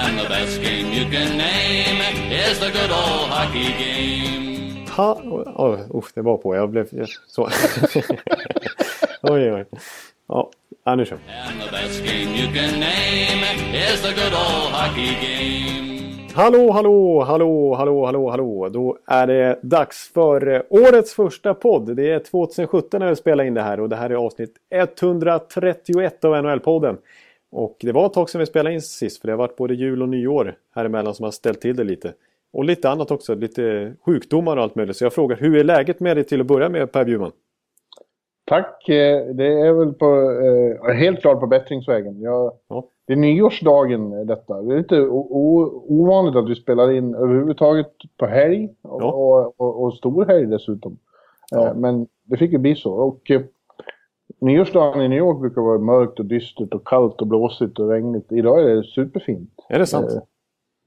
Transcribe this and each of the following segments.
And the best game you can name is the good old hockey game. Ha, oh, usch, det var på. Jag blev så. oj, oj. Ja, ja nu kör And the best game you can name is the good old hockey game. Hallå, hallå, hallå, hallå, hallå, hallå. Då är det dags för eh, årets första podd. Det är 2017 när vi spelar in det här och det här är avsnitt 131 av NHL-podden. Och det var ett tag sedan vi spelade in sist för det har varit både jul och nyår här emellan som har ställt till det lite. Och lite annat också, lite sjukdomar och allt möjligt. Så jag frågar, hur är läget med dig till att börja med Per Bjurman? Tack. eh, Det är väl på, eh, helt klart på bättringsvägen. Jag, Ja. Det är nyårsdagen eh, detta. Det är lite ovanligt att vi spelar in överhuvudtaget på helg och, Ja. och, och, och stor helg dessutom. Ja. Men det fick ju bli så. Och, nyårsdagen i New York brukar vara mörkt och dystert och kallt och blåsigt och regnigt. Idag är det superfint. Är det sant? Eh,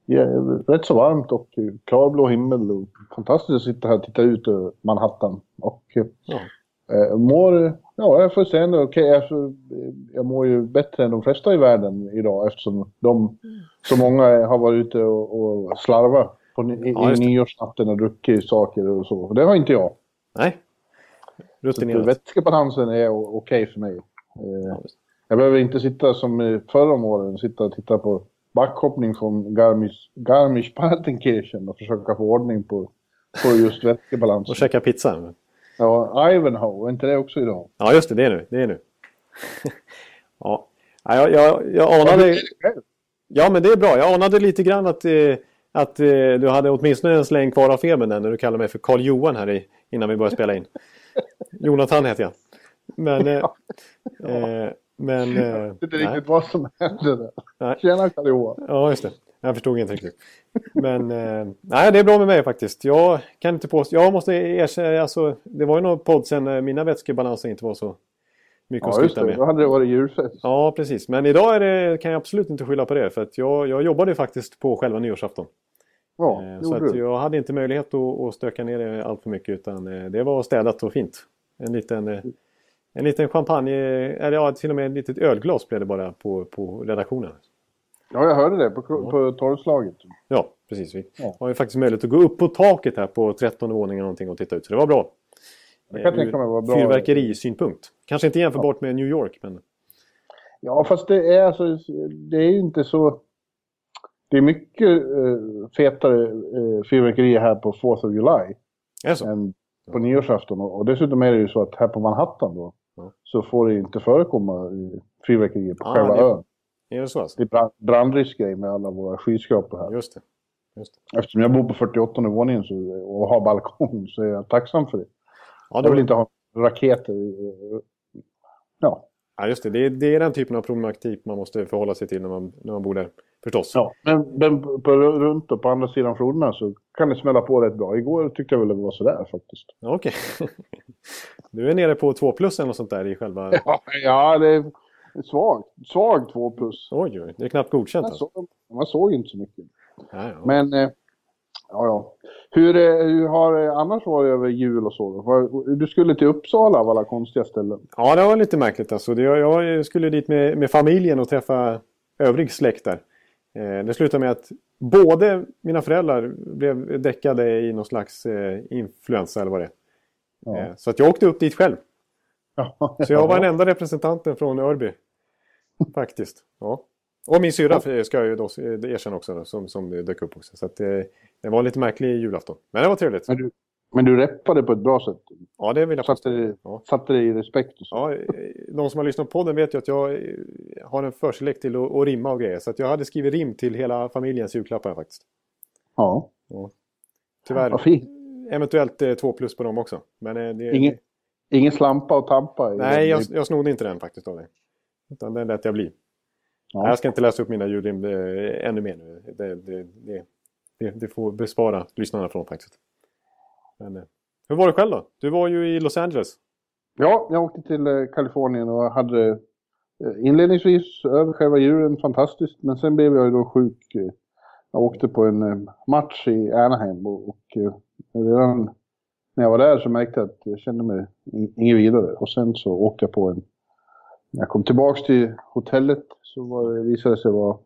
Ja, rätt så varmt och klarblå himmel. Och fantastiskt att sitta här och titta ut över Manhattan. Och eh, Ja. eh, mår, ja jag får säga ändå okej. alltså, eh, jag mår ju bättre än de flesta i världen idag eftersom de, så många har varit ute och, och slarvat på, i, Ja, i nyårsnatten och druckit saker och så. Och det har inte jag. Nej? Rutinerat? vätskebalansen är okej för mig. Eh, jag behöver inte sitta som förra om åren, sitta och titta på backhoppning från Garmisch, Garmisch-Partenkirchen och försöka få ordning på, på just vätskebalansen. Och käka pizza? Ja, Ivanhoe, är inte det också idag? Ja, just det. Det är nu. Det är nu. ja. Ja, jag, jag, jag anade... Ja, men det är bra. Jag anade lite grann att, eh, att eh, du hade åtminstone en släng kvar av febern när du kallade mig för Karl Johan här i, innan vi började spela in. Jonathan heter jag. Men... Eh, eh, men... Eh, Jag vet inte nej. riktigt vad som hände där. Nej. Tjena Karl-Johan. Ja, just det. Jag förstod inte riktigt. Men eh, nej, det är bra med mig faktiskt. Jag kan inte påstå... Jag måste erkänna, alltså, det var ju någon podd sen när mina vätskebalanser inte var så mycket att Ja, just det. med. Då hade det varit julfest. Ja, precis. Men idag är det, kan jag absolut inte skylla på det. För att jag, jag jobbade faktiskt på själva nyårsafton. Ja, Eh, så att du. jag hade inte möjlighet att, att stöka ner det allt för mycket. Utan eh, det var städat och fint. En liten, eh, en liten champagne, eller ja, till och med ett litet ölglas blev det bara på, på redaktionen. Ja, jag hörde det på, på torgslaget. Ja, precis. Vi Ja. har ju faktiskt möjlighet att gå upp på taket här på 13 våningen någonting och titta ut. Så det var bra. Det kan jag Eh, tänka mig var bra. Fyrverkerisynpunkt. Kanske inte jämförbart med New York, men... Ja, fast det är alltså, det är inte så... Det är mycket uh, fetare uh, fyrverkerier här på 4th of July Är det så? än på nyårsafton. Och, dessutom är det ju så att här på Manhattan då Ja. så får det inte förekomma fyrverkerier på Ah, själva det- ön. Är det så alltså? Det är brand, brandriskgrej med alla våra skyskrapor här. Just det. Just det. Eftersom jag bor på 48 våningen så, och har balkong så är jag tacksam för det. Ja, Jag vill inte ha raketer. Ja. Ja, just det. Det är, det är den typen av problematik man måste förhålla sig till när man, när man bor där. Förstås. Ja, men, men på, runt och på andra sidan floderna så kan det smälla på rätt bra. Igår tyckte jag väl det var sådär faktiskt. Okej. Du är nere på 2 plus eller något sånt där i själva... Ja, ja det är svagt. Svag 2 plus. Oj, oj. Det är knappt godkänt Man alltså. såg, man såg inte så mycket. Ja, ja. Men, eh, ja ja. Hur, eh, hur har det annars varit över jul och så? Du skulle till Uppsala av alla konstiga ställen. Ja, det var lite märkligt alltså. Jag skulle dit med, med familjen och träffa övrig släkt där. Eh, det slutade med att både mina föräldrar blev däckade i någon slags eh, influensa eller vad det är. Ja. Eh, så att jag åkte upp dit själv. Ja. Så jag var den enda representanten från Örby. Faktiskt. Ja. Och min syrra ska jag ju då erkänna också som, som dök upp också. Så att, eh, det var lite märklig julafton. Men det var trevligt. Men du, men du reppade på ett bra sätt. Ja, det vill jag Satte, dig- Ja. satte dig i respekt och så. Ja, eh, de som har lyssnat på podden vet ju att jag eh, har en förkärlek till att, att rimma och grejer. Så att jag hade skrivit rim till hela familjens julklappar faktiskt. Ja, Tyvärr. vad fint. Eventuellt eh, två plus på dem också. Men eh, det, Ingen, ingen slampa och tampa. Nej, den. jag, jag snodde inte den faktiskt av dig. Utan den lät jag bli. Ja. Jag ska inte läsa upp mina ljudrim ännu mer nu. Det, det, det, det, får bespara lyssnarna från faktiskt. Men, eh, hur var det själv då? Du var ju i Los Angeles. Ja, jag åkte till eh, Kalifornien och hade eh, inledningsvis över själva djuren fantastiskt. Men sen blev jag ju då sjuk. Jag åkte på en match i Anaheim och, och redan när jag var där så märkte jag att jag kände mig inget vidare. Och sen så åkte jag på en... När jag kom tillbaks till hotellet så var det, visade det sig vara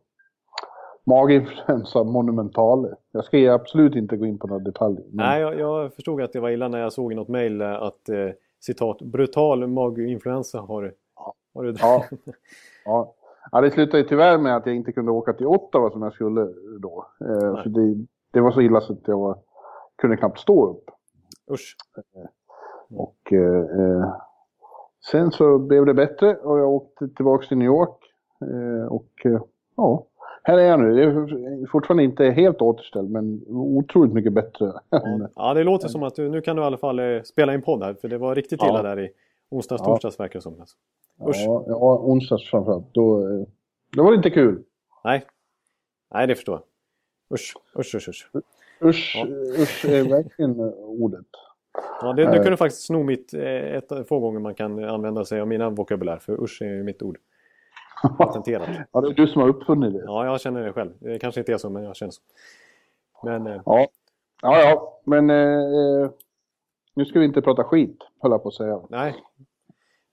maginfluensa monumentale. Jag ska absolut inte gå in på några detaljer. Men... Nej, jag, jag, förstod att det var illa när jag såg i något mejl att eh, citat brutal maginfluensa har, har du ja. ja. ja, det slutade ju tyvärr med att jag inte kunde åka till Ottawa som jag skulle då. Eh, för det, det, var så illa så att jag var, kunde knappt stå upp. Usch. Eh, och eh, eh, sen så blev det bättre och jag åkte tillbaka till New York. Eh, och eh, ja, här är jag nu. Det är fortfarande inte helt återställd, men otroligt mycket bättre. Ja, det låter som att du, nu kan du i alla fall eh, spela in podd här, för det var riktigt illa ja. där i onsdags, ja. torsdags verkar det som. Alltså. Usch. Ja, ja, onsdags framförallt. Då, då var det inte kul. Nej, Nej det förstår jag. Usch, usch, usch. Usch, usch, ja. usch är verkligen ordet. Ja, det, kan du faktiskt sno mitt, eh, ett, få gånger man kan använda sig av mina vokabulär, för usch är mitt ord patenterat. ja, det är du som har uppfunnit det. Ja, jag känner det själv. Det kanske inte är så, men jag känner så. Men, eh... ja. ja, ja, men eh, nu ska vi inte prata skit, höll jag på att säga. Nej.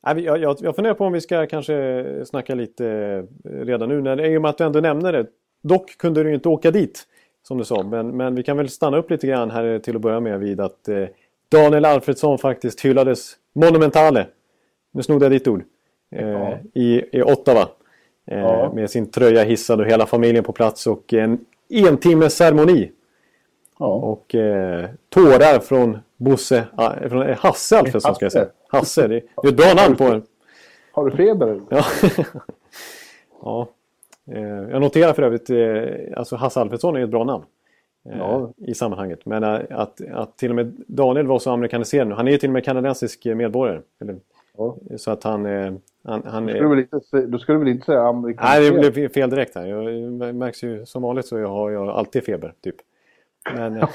Nej jag, jag, jag funderar på om vi ska kanske snacka lite eh, redan nu, när, i och med att du ändå nämner det. Dock kunde du ju inte åka dit, som du sa. Men, men vi kan väl stanna upp lite grann här till att börja med vid att eh, Daniel Alfredsson faktiskt hyllades monumentale. Nu snodde jag ditt ord eh, i, i Ottawa. Eh, ja. Med sin tröja hissad och hela familjen på plats och en en timmes ceremoni. Ja. Och eh, tårar från Bosse, ah, från eh, Hasse Alfredsson ska jag säga. Hasse, det, det är ett bra namn på en. Har du feber? Ja. ja. Eh, jag noterar för övrigt, eh, alltså Hasse Alfredsson är ett bra namn. Eh, ja. I sammanhanget. Men att, att till och med Daniel var så amerikaniserad nu. Han är ju till och med kanadensisk medborgare. Eller, ja. Så att han, han, han, då, du inte, då ska du väl inte säga amerikansk? Nej, det blev fel direkt här. Jag märks ju som vanligt så jag har jag alltid feber, typ. Men,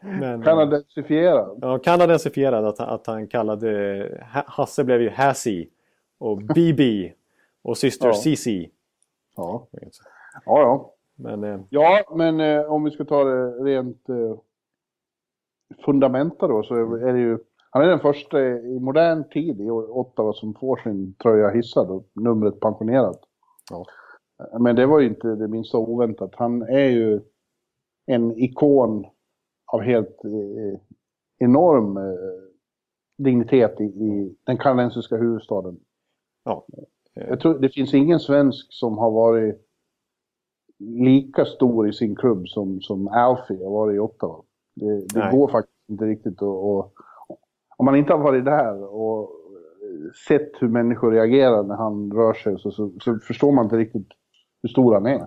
men, kanadensifierad? Ja, kanadensifierad. Att, att han kallade... Hasse blev ju Hassie och BB och syster ja. CC. Ja. ja, ja. Men, eh, ja, men eh, om vi ska ta det rent eh, fundamenta då så är det ju han är den första i modern tid i Ottawa som får sin tröja hissad och numret pensionerat. Ja. Men det var ju inte det minsta oväntat. Han är ju en ikon av helt eh, enorm eh, dignitet i, i, den kanadensiska huvudstaden. Ja. Jag tror det finns ingen svensk som har varit lika stor i sin klubb som, som Alfie har varit i Ottawa. Det, det går faktiskt inte riktigt att om man inte har varit där och sett hur människor reagerar när han rör sig så, så, så förstår man inte riktigt hur stor han är.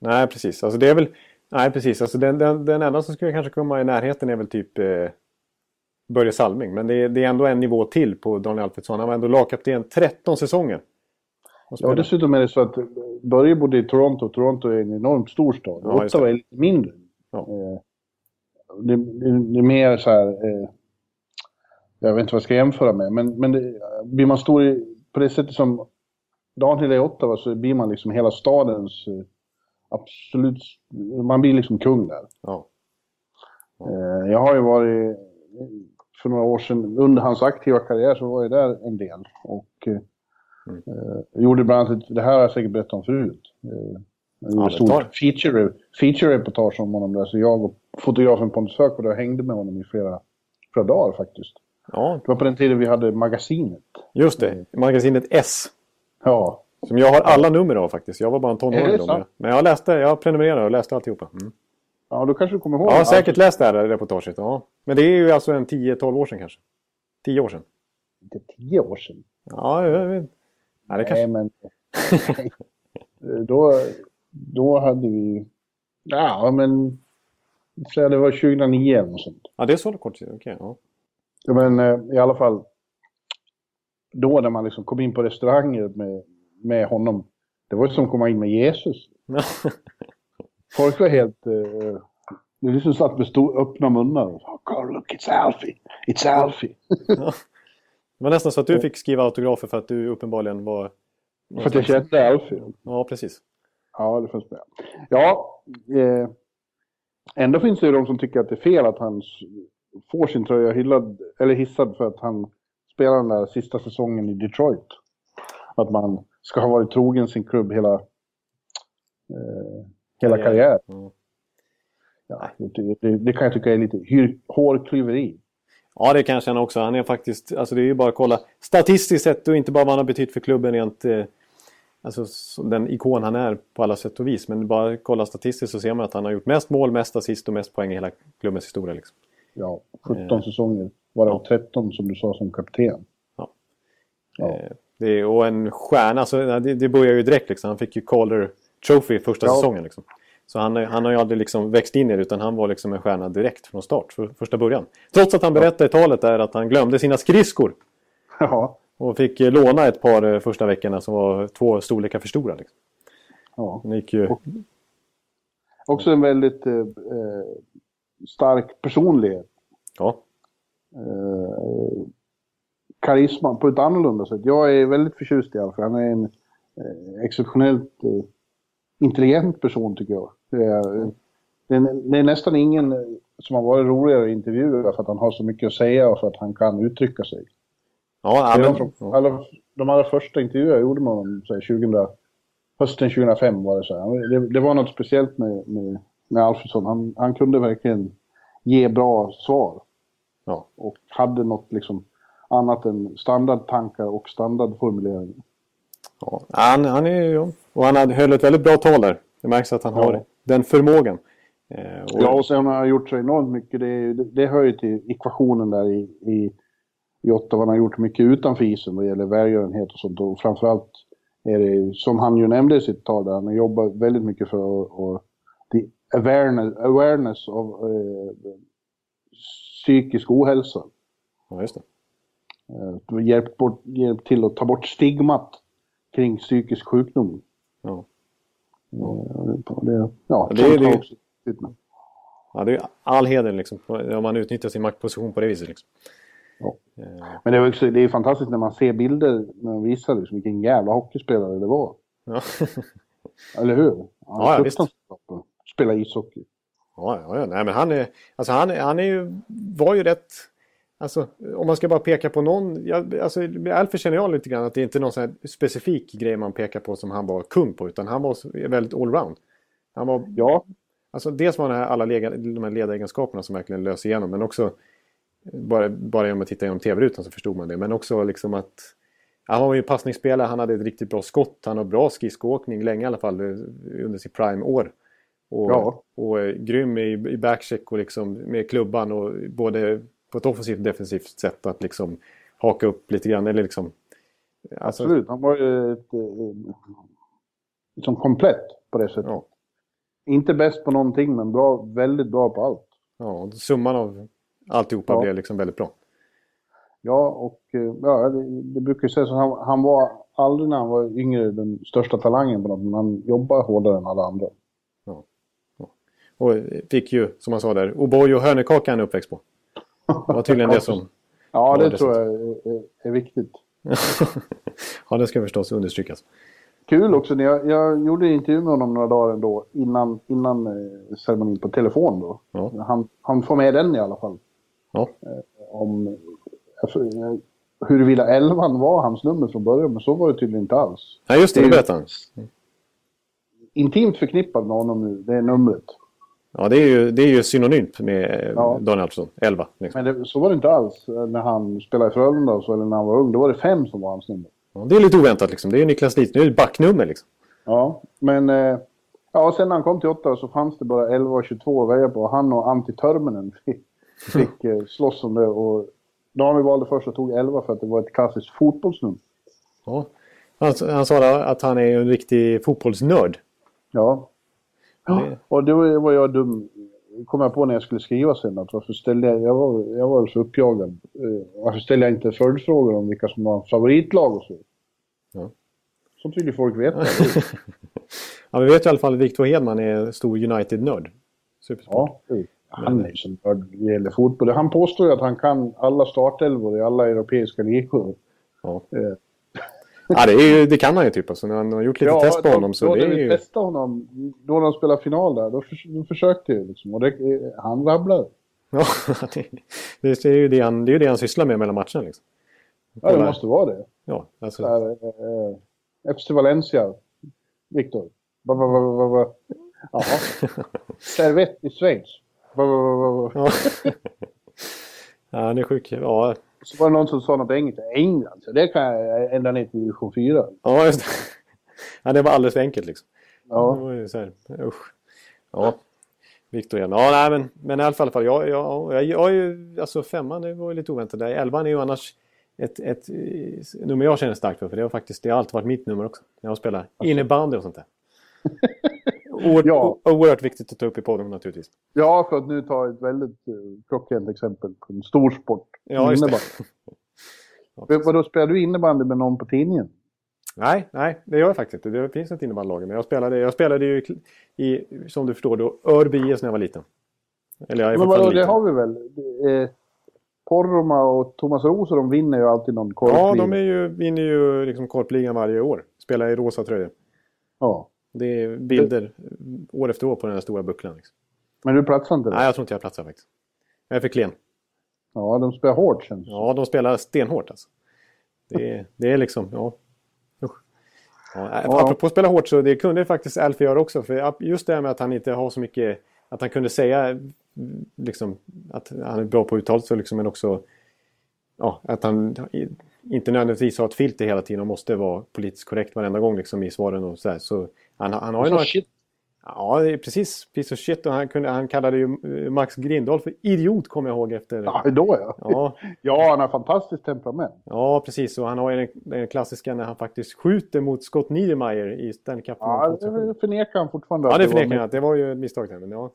Nej, precis. Alltså det är väl... Nej, precis. Alltså den, den, den enda som skulle kanske komma i närheten är väl typ eh, Börje Salming. Men det är, det är ändå en nivå till på Daniel Alfredsson. Han var ändå lagkapten 13 säsonger. Ja, dessutom är det så att Börje bodde i Toronto. Toronto är en enormt stor stad. Ja, Ottawa är lite mindre. Ja. Eh, det, det, det, är mer så här... Eh, jag vet inte vad jag ska jämföra med, men, men det, blir man stor i, på det sättet som Daniel är i Ottawa så blir man liksom hela stadens eh, absolut, man blir liksom kung där. Ja. Ja. Eh, jag har ju varit, för några år sedan, under hans aktiva karriär så var jag där en del. Och mm. eh, gjorde bland annat, det här har jag säkert berättat om förut. Eh, jag gjorde ja, stort feature, feature-reportage om honom där, så jag och fotografen Pontus Högberg hängde med honom i flera, flera dagar faktiskt. Ja. Det var på den tiden vi hade magasinet. Just det, magasinet S. Ja. Som jag har alla nummer av faktiskt. Jag var bara en tonåring då. Men jag läste, jag prenumererade och läste alltihopa. Mm. Ja, då kanske du kommer ihåg. Ja, säkert läst det här reportaget. Ja. Men det är ju alltså en 10-12 år sedan kanske. 10 år sedan. Inte 10 år sedan? Ja, jag vet. Nej, det kanske... men... då, då hade vi... Ja, men... Så det var 2009 eller sånt. Ja, det är så kort tid. Okej, okay, ja. Ja, men eh, i alla fall, då när man liksom kom in på restauranger med, med honom, Det var ju som att komma in med Jesus. Folk var helt... Uh, det liksom satt med stor, öppna munnar. Oh, God, look, it's Alfie! It's Alfie! Var nästan så att du fick skriva autografer för att du uppenbarligen var... För att jag kände Alfie? Ja, precis. Ja, det fanns med. Ja, eh, ändå finns det ju de som tycker att det är fel att han får sin tröja hyllad, eller hissad för att han spelar den där sista säsongen i Detroit. Att man ska ha varit trogen sin klubb hela, eh, hela karriären. Mm. Ja, det, det, det, kan jag tycka är lite hårklyveri. Ja, det kan jag känna också. Han är faktiskt, alltså det är ju bara att kolla statistiskt sett och inte bara vad han har betytt för klubben rent eh, alltså, den ikon han är på alla sätt och vis. Men bara kolla statistiskt så ser man att han har gjort mest mål, mest assist och mest poäng i hela klubbens historia. Liksom. Ja, 17 eh, säsonger. Varav ja. 13 som du sa som kapten. Ja. ja. Eh, det är, och en stjärna, alltså, det, det börjar ju direkt liksom. Han fick ju Calder Trophy första ja. säsongen. Liksom. Så han, han har ju aldrig liksom växt in i det utan han var liksom en stjärna direkt från start, för första början. Trots att han berättade i talet där att han glömde sina skridskor. Ja. Och fick eh, låna ett par eh, första veckorna som var två storlekar för stora. Liksom. Ja. Gick ju... också en väldigt eh, eh, stark personlighet. Ja. Eh, karisma på ett annorlunda sätt. Jag är väldigt förtjust i Alfred. Han är en eh, exceptionellt eh, intelligent person tycker jag. Det är, det, är, nästan ingen som har varit roligare att intervjua för att han har så mycket att säga och för att han kan uttrycka sig. Ja, men... de, alla, de allra första intervjuer jag gjorde med honom, så 2000, hösten 2005 var det så här. Det, det var något speciellt med, med, med Alfredsson. Han, han kunde verkligen ge bra svar. Ja. Och hade något liksom annat än standardtankar och standardformuleringar. Ja, han, han är och han höll ett väldigt bra tal där. Det märks att han ja. har den förmågan. Eh, och... Ja, och sen har han gjort så enormt mycket. Det, det, det hör ju till ekvationen där i, i, i Ottawa. Han har gjort mycket utanför isen vad gäller välgörenhet och sånt. Och framförallt är det, som han ju nämnde i sitt tal där, han jobbar väldigt mycket för att the awareness, awareness of eh, psykisk ohälsa. Ja, just det. Eh, hjälpt, bort, hjälpt till att ta bort stigmat kring psykisk sjukdom. Ja. Det, ja, det, är det, också. Ja, det är all heder liksom, om man utnyttjar sin maktposition på det viset. Liksom. Ja. Eh. Men det är, också, det är fantastiskt när man ser bilder när de visar liksom, vilken jävla hockeyspelare det var. Ja. Eller hur? Han ja, ja, visst. Spela ishockey. Ja, ja, ja. Nej, men han är, alltså han, han är ju, var ju rätt Alltså, om man ska bara peka på någon... Jag, alltså, Alfred känner jag lite grann att det är inte någon sån specifik grej man pekar på som han var kung på. Utan han var väldigt allround. Han var... Ja. Alltså dels var det alla lega, de här ledaregenskaperna som verkligen löser igenom. Men också... Bara, bara genom att titta genom tv-rutan så förstod man det. Men också liksom att... Han var ju passningsspelare, han hade ett riktigt bra skott. Han har bra skridskoåkning länge i alla fall under sitt prime-år. Och, ja. och, och grym i, i backcheck och liksom med klubban och både på ett offensivt defensivt sätt att liksom haka upp lite grann. Eller liksom, alltså... Absolut, han var ju ett, liksom komplett på det sättet. Ja. Inte bäst på någonting men bra, väldigt bra på allt. Ja, summan av alltihopa ja. blev liksom väldigt bra. Ja, och eh, ja, det, det brukar ju sägas att han, han var aldrig när han var yngre den största talangen på något, men han jobbade hårdare än alla andra. Ja. ja. Och fick ju, som han sa där, O'boy och hönökaka han uppväxt på. Det var tydligen det som... Ja, det, det tror jag är, är viktigt. ja, det ska förstås understrykas. Kul också, jag, jag gjorde en intervju med honom några dagar ändå innan, innan eh, ceremonin på telefon då. Ja. Han, han får med den i alla fall. Ja. Eh, om alltså, huruvida 11 var hans nummer från början, men så var det tydligen inte alls. Nej, just det, det berättade han. Intimt förknippad med honom nu, det är numret. Ja, det är ju, det är ju synonymt med ja. Daniel Alfredsson, 11. Liksom. Men det, så var det inte alls när han spelade i Frölunda så, eller när han var ung. Då var det fem som var hans nummer. Ja, det är lite oväntat liksom. Det är ju Niklas Lidström, det är ju backnummer liksom. Ja, men... Eh, ja, sen när han kom till åtta så fanns det bara 11 och 22 att välja på. Han och Antti Törmänen fick, fick eh, slåss om det. Och Daniel valde först och tog 11 för att det var ett klassiskt fotbollsnummer. Ja. Han, han sa att han är en riktig fotbollsnörd. Ja, Ja, och då var jag dum, kom jag på när jag skulle skriva sen, att varför ställde jag, jag var, jag var så uppjagad, eh, varför ställde jag inte följdfrågor om vilka som var favoritlag och så. Ja. Vill ju folk veta. ja, vi vet i alla fall att Victor Hedman är stor United-nörd. Ja, han är ju som nörd när det gäller fotboll. Han påstår ju att han kan alla startelvor i alla europeiska ligor. Ja. Eh. ja, det, är ju, det kan han ju typ. Alltså, när han har gjort lite ja, test på då, honom så då det är vi ju... testade honom, då de spelade final där, då, för, då försökte jag liksom. Och det, han rabblade. Ja, det, det, är ju det han, det är det han sysslar med mellan matcherna liksom. Ja, det måste vara det. Ja, alltså... Där, eh, FC Valencia, Viktor. Ja. Servett i Schweiz. Ja, han är sjuk. Ja. Så var det någon som sa något engelska. England, så det kan jag ändra ner till division 4. Ja, just det. Ja, det var alldeles för enkelt liksom. Ja. Det var ju så här, usch. Ja. Viktor igen. Ja, nej, men, men i alla fall. Jag, jag, jag, jag är ju, alltså femman, det var ju lite oväntat där. Elvan är ju annars ett, ett, nummer jag känner starkt för. För det har faktiskt det har alltid varit mitt nummer också. När jag spelar innebandy och sånt där. Oerhört, ja. oerhört viktigt att ta upp i podden naturligtvis. Ja, för att nu ta ett väldigt uh, klockrent exempel på en stor sport. Ja, just innebandy. det. Vadå, spelar du innebandy med någon på tidningen? Nej, nej, det gör jag faktiskt inte. Det finns ett innebandylag. Men jag spelade, jag spelade ju i, som du förstår, då, Örby IS när jag var liten. Eller jag är Men vadå, det har vi väl? Eh, Porroma och Thomas Roser, de vinner ju alltid någon korpliga. Ja, de är ju, vinner ju liksom korpligan varje år. Spelar i rosa tröjor. Ja. Det är bilder år efter år på den här stora bucklan. Liksom. Men du platsar inte där? Nej, jag tror inte jag platsar faktiskt. Jag är för klen. Ja, de spelar hårt känns Ja, de spelar stenhårt alltså. Det, det är liksom, ja. Ja, ja. Apropå att spela hårt så det kunde faktiskt Alfie göra också. För just det här med att han inte har så mycket... Att han kunde säga liksom, att han är bra på uttal så liksom, men också ja, att han inte nödvändigtvis har ett filter hela tiden och måste vara politiskt korrekt varenda gång liksom, i svaren och så här. Så han, han har ju några... Shit. Ja, precis. Piece of shit. Och han, kunde, han kallade ju eh, Max Grindahl för idiot, kommer jag ihåg efter... Ja, då ja. Ja, ja han har fantastiskt temperament. Ja, precis. Och han har ju den, klassiska när han faktiskt skjuter mot Scott Niedermayer i Stanley Cup. Ja, det förnekar han fortfarande. Ja, det förnekar han. Det var ju ett misstag. Men ja.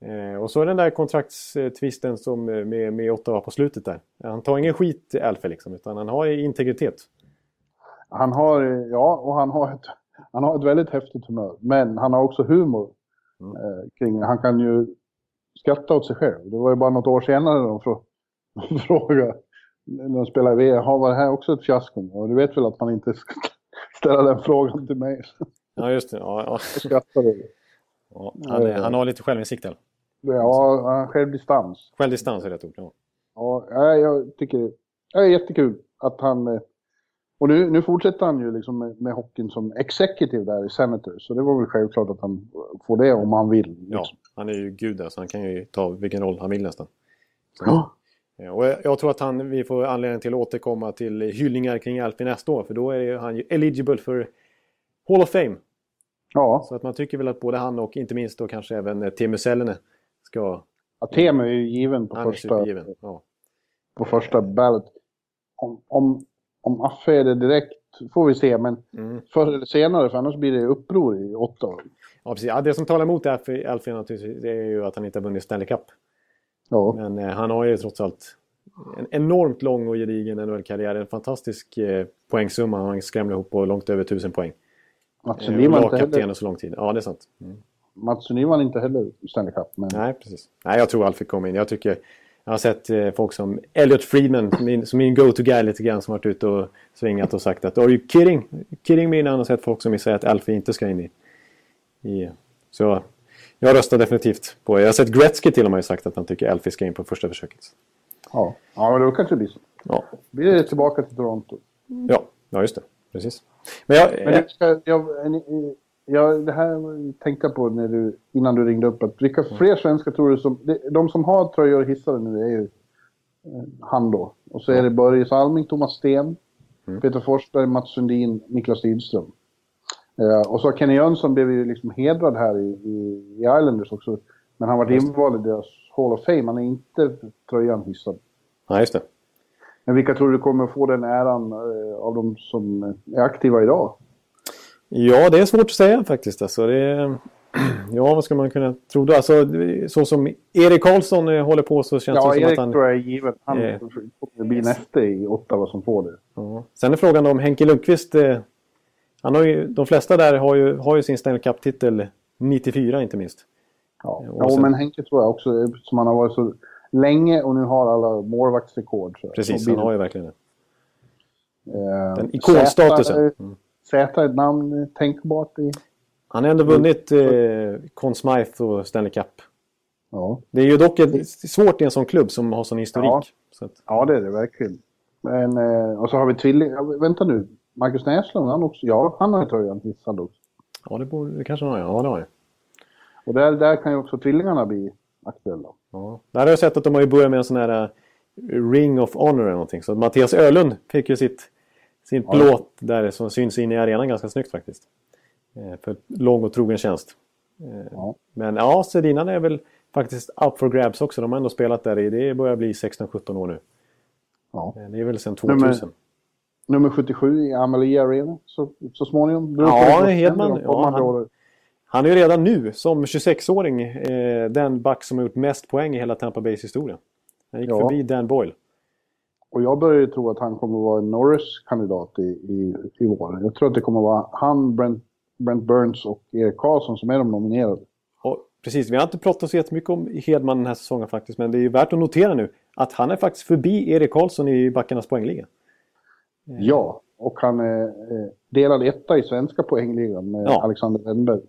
Eh, och så den där kontraktstvisten som eh, med, med Ottawa på slutet där. Han tar ingen skit, Alfe, liksom, utan han har integritet. Han har, ja, och han har ett, han har ett väldigt häftigt humör. Men han har också humor. Mm. Eh, kring, han kan ju skratta åt sig själv. Det var ju bara något år senare de frågade när de spelade i VM, var det här också ett fiasko? Och du vet väl att man inte ska ställa den frågan till mig. Ja, just det. Ja, ja. skrattade. Ja, han, är, han har lite självinsikt eller? Ja, självdistans. Självdistans är rätt ord, ja. Ja, jag tycker det är jättekul att han... Eh, och nu, nu fortsätter han ju liksom med, med hockeyn som executive där i Senators. Så det var väl självklart att han får det om han vill. Liksom. Ja, han är ju gud alltså. Han kan ju ta vilken roll han vill nästan. Så. Ja. Och jag, tror att han, vi får anledning till att återkomma till hyllningar kring Alfie nästa år. För då är han ju eligible för Hall of Fame. Ja. Så att man tycker väl att både han och inte minst då kanske även eh, Teemu Selänne ska... Ja, Teemu är ju given på han första... Given. Ja. På första ballot. Om, om, om Affe är det direkt får vi se, men mm. förr eller senare, för annars blir det uppror i åtta år. Ja, precis. Ja, det som talar emot Alfie, Alfie naturligtvis, det är ju att han inte har vunnit Stanley Cup. Ja. Men eh, han har ju trots allt en enormt lång och gedigen NHL-karriär. En fantastisk eh, poängsumma. Han skrämde ihop på långt över tusen poäng. Mats Sundin var inte heller... så lång tid. Ja, det är sant. Mm. Mats Sundin var inte heller Stanley Cup. Men... Nej, precis. Nej, jag tror Alfie kommer in. Jag tycker... Jag har sett eh, folk som Elliot Friedman, min, som min go-to-guy lite grann, som varit ute och svingat och sagt att Are you kidding? Kidding me? Han har sett folk som säger att Alfie inte ska in i... i så jag röstar definitivt på... Jag har sett Gretzky till och med sagt att han tycker Alfie ska in på första försöket. Ja, ja men då kanske det blir så. Ja. Blir det tillbaka till Toronto? Ja, ja just det. Precis. Men jag... Men jag, ska, jag, jag, det här tänkte jag på när du, innan du ringde upp. Att vilka fler svenskar tror du som... De som har tröjor hissade nu är ju eh, han då. Och så är det Börje Salming, Thomas Sten, mm. Peter Forsberg, Mats Sundin, Niklas Lidström. Uh, och så Kenny Jönsson blev ju liksom hedrad här i, i, i Islanders också. Men han var invald i deras Hall of Fame. Han är inte tröjan hissad. Ja, just det. Men vilka tror du kommer få den äran uh, av de som är aktiva idag? Ja, det är svårt att säga faktiskt. Alltså, det. Ja, vad ska man kunna tro då? Alltså, så som Erik Karlsson eh, håller på så känns ja, det som Erik att han... Ja, Erik tror jag är given. Han eh, kommer bli nästa i Ottawa som får det. Ja. Sen är frågan om Henke Lundqvist eh, Han har ju, de flesta där har ju, har ju sin Stanley Cup-titel 94 inte minst. Ja, ja sen... men Henke tror jag också, som han har varit så länge och nu har alla målvaktsrekord. Precis, han har ju verkligen det. Eh, Den ikonstatusen. Mm. Z ett namn tänkbart i... Han har ändå vunnit eh, Conn Smythe och Stanley Cup. Ja. Det är ju dock ett, svårt i en sån klubb som har sån historik. Ja, så att... ja det är det verkligen. Men, eh, och så har vi tvilling... Vänta nu. Marcus Näslund, han också... Ja, han har tröjan hissad också. Ja, det, borde, det kanske han har. Ja, det har jag. Och där, där kan ju också tvillingarna bli aktuella. Ja. Där har jag sett att de har ju börjat med en sån här uh, Ring of Honor eller någonting. Så Mattias Ölund fick ju sitt, sin ja. plåt där som syns in i arenan ganska snyggt faktiskt. Eh, för lång och trogen tjänst. Eh, ja. Men ja, Sedinan är väl faktiskt up for grabs också. De har ändå spelat där i, det börjar bli 16-17 år nu. Ja. Eh, det är väl sedan 2000. Nummer, nummer 77 i Amelie Arena så, så småningom. Ja, Hedman. Ja, han, han är ju redan nu som 26-åring eh, den back som har gjort mest poäng i hela Tampa Bays historia. Han gick ja. förbi Dan Boyle. Och jag börjar ju tro att han kommer att vara en Norris-kandidat i, i, i vår. Jag tror att det kommer att vara han, Brent, Brent Burns och Erik Karlsson som är de nominerade. Och, precis, vi har inte pratat så jättemycket om Hedman den här säsongen faktiskt. Men det är ju värt att notera nu att han är faktiskt förbi Erik Karlsson i backarnas poängliga. Ja, och han är eh, delad etta i svenska poängligan med ja. Alexander Wennberg.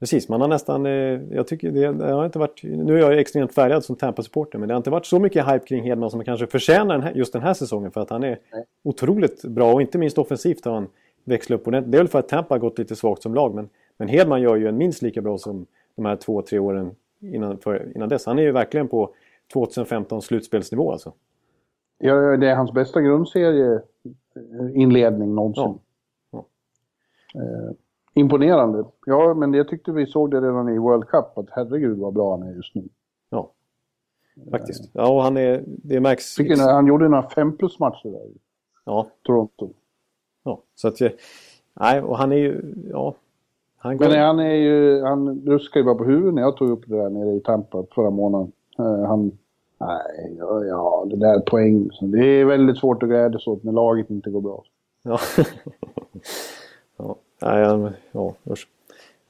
Precis, man har nästan... Eh, jag tycker det, det, har inte varit... Nu är jag extremt färgad som Tampa-supporter men det har inte varit så mycket hype kring Hedman som man kanske förtjänar den här, just den här säsongen för att han är Nej. otroligt bra och inte minst offensivt har han växlat upp ordentligt. Det är väl för att Tampa har gått lite svagt som lag men, men Hedman gör ju en minst lika bra som de här två, tre åren innan, för, innan dess. Han är ju verkligen på 2015 slutspelsnivå alltså. Ja, det är hans bästa grundserieinledning någonsin. Ja. Ja. Eh, imponerande. Ja, men jag tyckte vi såg det redan i World Cup, att herregud vad bra han är just nu. Ja, faktiskt. Ja, och han är... Det märks... Fick en, han gjorde några fem plus matcher där. Ja. Toronto. Ja, så att... Nej, och han är ju... Ja. Han går... Men han är ju... Han ruskar ju bara på huvudet när jag tog upp det där nere i Tampa förra månaden. Uh, han... Nej, ja, ja, det där poäng. Det är väldigt svårt att glädjas åt när laget inte går bra. Ja. Nej, ja, usch.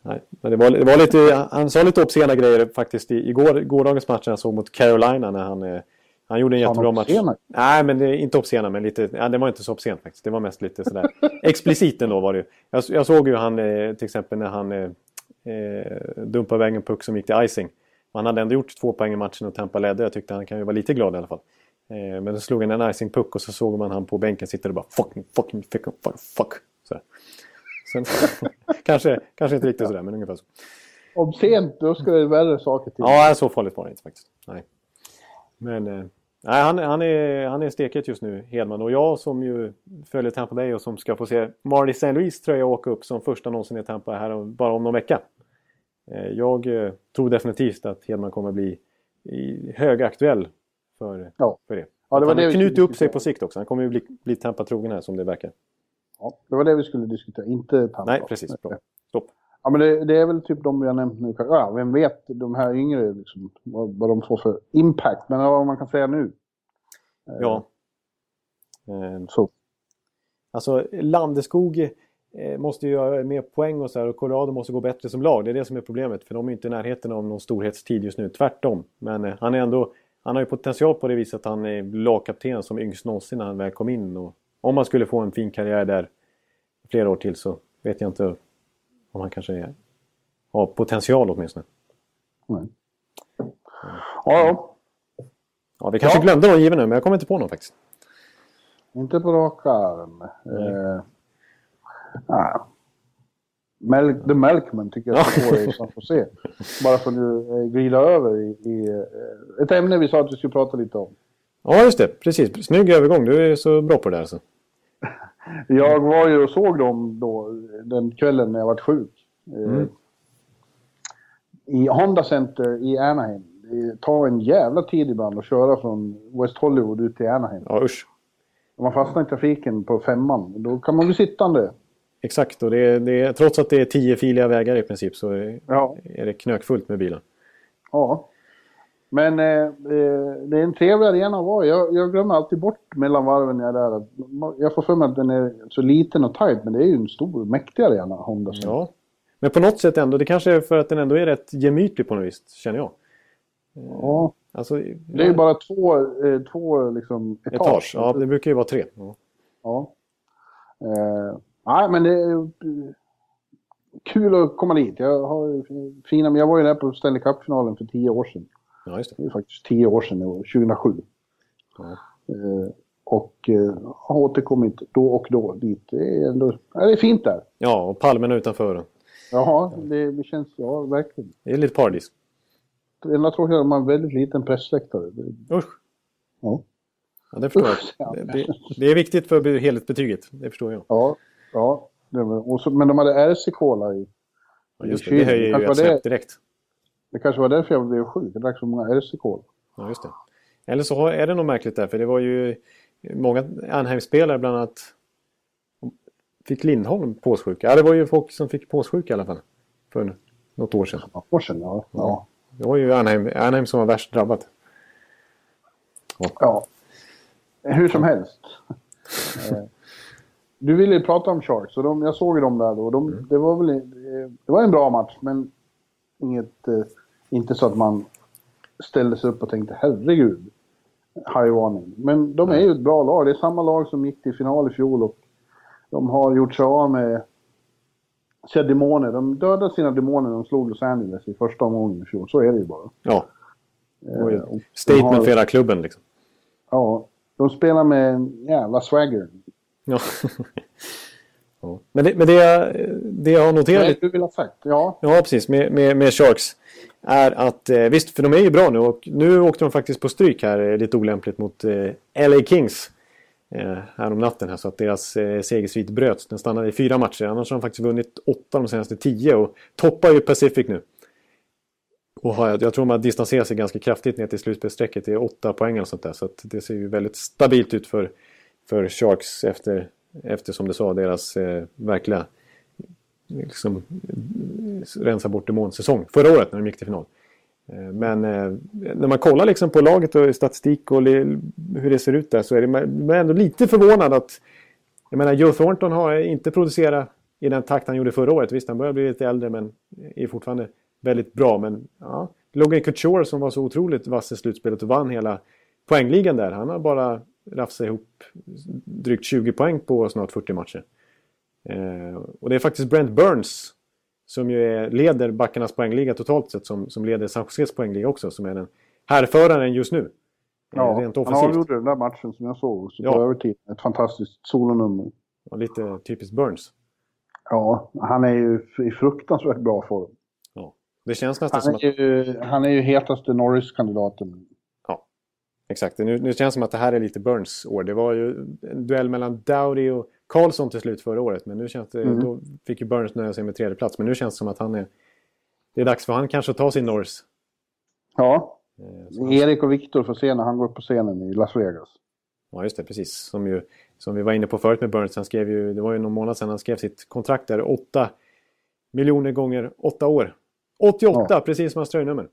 Nej, men det var, det var lite, han sa lite uppsena grejer faktiskt i går, gårdagens match jag såg mot Carolina när han, eh, han gjorde en jättebra match. Nej, men det, inte uppsena, men lite, ja, det var inte så uppsent faktiskt. Det var mest lite sådär explicit ändå var det jag, jag såg ju han eh, till exempel när han eh, eh, dumpade iväg en puck som gick till icing. Han hade ändå gjort två poäng i matchen och Tampa ledde. Jag tyckte han kan ju vara lite glad i alla fall. Eh, men då slog han en icing-puck och så såg man han på bänken sitta och bara fucking, fucking, fucking, fuck, fuck. Så. Kanske, kanske inte riktigt sådär, men ungefär så. Obscent, då ska det värre saker till. Ja, så farligt var det inte faktiskt. Nej. Men eh, nej, han, han, är, han är steket just nu, Hedman. Och jag som ju följer Tampa Bay och som ska få se Marty St. Louis tröja åka upp som första någonsin i Tampa här bara om någon vecka. Eh, jag eh, tror definitivt att Hedman kommer bli högaktuell för, ja. för det. Ja, det var han har knutit upp sig på sikt också. Han kommer ju bli, bli Tampa-trogen här som det verkar. Ja, det var det vi skulle diskutera, inte Tampa. Nej, precis. Bra. Stopp. Ja, men det, det, är väl typ de har nämnt nu. Ja, vem vet, de här yngre, liksom, vad, vad de får för impact. Men vad man kan säga nu. Ja. Eh, så. Alltså, Landeskog eh, måste ju göra mer poäng och så här. Och Colorado måste gå bättre som lag. Det är det som är problemet. För de är inte i närheten av någon storhetstid just nu. Tvärtom. Men eh, han är ändå... Han har ju potential på det viset att han är lagkapten som yngst någonsin när han väl kom in. Och om man skulle få en fin karriär där flera år till så vet jag inte om han kanske är, har potential åtminstone. Mm. Ja, ja. vi kanske ja. glömde någon given nu, men jag kommer inte på någon faktiskt. Inte på rak arm. Eh, ah. Mel The Melkman tycker jag att får se. Bara för att nu eh, glida över i, i, eh, ett ämne vi sa att vi skulle prata lite om. Ja, just det. Precis. Snygg övergång. Du är så bra på det där alltså. Jag var ju och såg dem då den kvällen när jag var sjuk. Eh, mm. I Honda Center i Anaheim. Det tar en jävla tid ibland att köra från West Hollywood ut till Anaheim. Ja, usch. Om man fastnar i trafiken på femman, då kan man bli sittande. Exakt, och det är, det trots att det är tio filiga vägar i princip så är, ja. är det knökfullt med bilen. Ja. Men eh, eh, det är en trevlig arena att vara jag, jag glömmer alltid bort mellan varven när jag är där. Jag får för mig att den är så liten och tajt, men det är ju en stor, mäktig arena, Honda. Ja. Men på något sätt ändå, det kanske är för att den ändå är rätt gemytlig på något vis, känner jag. Ja. Alltså, det är ju bara två, eh, två liksom, etage. etage. Ja, det brukar ju vara tre. Ja. ja. Eh, nej, men det är kul att komma dit. Jag har fina, men jag var ju där på Stanley Cup-finalen för tio år sedan. Ja, just det. det är faktiskt tio år sedan, 2007. Ja. Eh, och eh, har återkommit då och då dit. Det är, ändå, ja, det är fint där. Ja, och palmerna utanför. Jaha, det, det känns, ja verkligen. Det är lite paradis. Det enda tråkiga är att man har en väldigt liten pressläktare. Usch. Ja. Ja, det förstår jag. Det, det, det, är viktigt för helhetsbetyget, det förstår jag. Ja, ja. Så, men de hade RC-Cola i, ja, just det. Det höjer ju ett snäpp direkt. Det kanske var därför jag blev sjuk. Det drack så många RC-Cola. Ja, just det. Eller så är det nog märkligt där, för det var ju många Anheim-spelare bland annat fick Lindholm påssjuka. Ja, det var ju folk som fick påssjuka i alla fall. För något år sedan. Ja, år sedan, ja. ja. Det var ju Anheim, Anheim som var värst drabbat. Ja. ja. Hur som helst. Eh, du ville ju prata om Sharks och de, jag såg ju dem där då. De, mm. det, var väl, det var en bra match men inget, eh, inte så att man ställde sig upp och tänkte herregud, high warning. Men de är ju ett bra lag. Det är samma lag som gick till final i fjol och de har gjort sig av med sina demoner. De dödade sina demoner när de slog Los Angeles i första omgången i fjol. Så är det ju bara. Ja. Eh, Statement har, för hela klubben liksom. Ja. De spelar med en jävla swagger. Ja. ja. Men, det, men det, det jag har noterat... Nej, du vill ha sagt, ja. Ja, precis. Med, med, med Sharks. Är att, eh, visst, för de är ju bra nu och nu åkte de faktiskt på stryk här eh, lite olämpligt mot eh, LA Kings. Här om natten här så att deras segersvit bröts. Den stannade i fyra matcher. Annars har de faktiskt vunnit åtta de senaste tio och toppar ju Pacific nu. Och har, jag tror man distanserar sig ganska kraftigt ner till slutspelsstrecket. Det är åtta poäng och sånt där. Så det ser ju väldigt stabilt ut för, för Sharks efter, efter som du sa, deras eh, verkliga liksom, rensa bort demonsäsong Förra året när de gick till final. Eh, men eh, när man kollar liksom på laget och statistik och hur det ser ut där så är det, man är ändå lite förvånad att... Jag menar, Joe Thornton har inte producerat i den takt han gjorde förra året. Visst, han börjar bli lite äldre men är fortfarande väldigt bra. Men ja, Logan Couture som var så otroligt vass i slutspelet och vann hela poängligan där. Han har bara rafsat ihop drygt 20 poäng på snart 40 matcher. Eh, och det är faktiskt Brent Burns som ju är, leder backarnas poängliga totalt sett som, som leder San Joses poängliga också som är den härföraren just nu. Eh, ja, rent offensivt. han avgjorde den där matchen som jag såg så ja. på övertid. Ett fantastiskt solonummer. Ja, lite typiskt Burns. Ja, han är ju i fruktansvärt bra form. Ja, det känns nästan han som att... Ju, han är ju hetaste Norris-kandidaten. Exakt. Nu, nu känns det som att det här är lite Burns år. Det var ju en duell mellan Dowdy och Karlsson till slut förra året. Men nu känns det, mm. då fick ju Burns nöja sig med tredje plats. Men nu känns det som att han är... Det är dags för han kanske att ta sin Norris. Ja. Eh, Erik och Viktor får se när han går upp på scenen i Las Vegas. Ja, just det. Precis. Som, ju, som vi var inne på förut med Burns. Han skrev ju, det var ju någon månad sedan han skrev sitt kontrakt där. 8 miljoner gånger 8 år. 88, ja. precis som hans tröjnummer.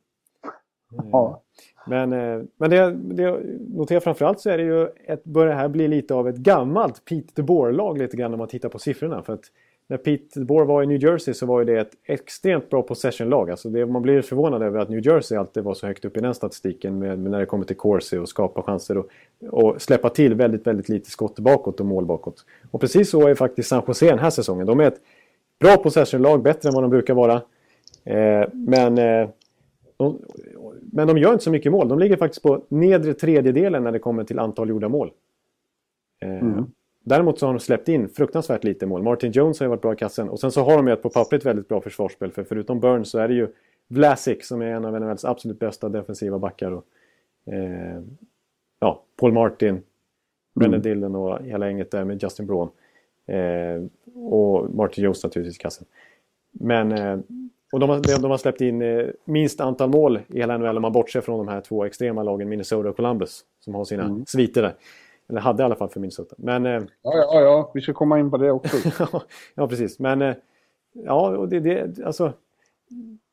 Ja. Men, eh, men det, det jag noterar framförallt så är det ju ett, börjar det här bli lite av ett gammalt Pete DeBoer-lag lite grann om man tittar på siffrorna. För att när Pete DeBoer var i New Jersey så var ju det ett extremt bra possession-lag. Alltså det, man blir förvånad över att New Jersey alltid var så högt upp i den statistiken med, med när det kommer till Corsi och skapa chanser och, och, släppa till väldigt, väldigt lite skott bakåt och mål bakåt. Och precis så är faktiskt San Jose den här säsongen. De är ett bra possession-lag, bättre än vad de brukar vara. Eh, men eh, de, men de gör inte så mycket mål. De ligger faktiskt på nedre tredjedelen när det kommer till antal gjorda mål. Eh, mm. Däremot så har de släppt in fruktansvärt lite mål. Martin Jones har ju varit bra i kassen. Och sen så har de ju ett på pappret väldigt bra försvarsspel. För förutom Burns så är det ju Vlasic som är en av NHLs absolut bästa defensiva backar. Och, eh, ja, Paul Martin, mm. Brennan Dillon och hela gänget där med Justin Braun. Eh, och Martin Jones naturligtvis i kassen. Men eh, och de har, de har släppt in eh, minst antal mål i hela NHL om man bortser från de här två extrema lagen Minnesota och Columbus. Som har sina mm. sviter där. Eller hade i alla fall för Minnesota. Men, eh, ja, ja, ja, vi ska komma in på det också. ja, precis. Men eh, ja, och det, det, alltså,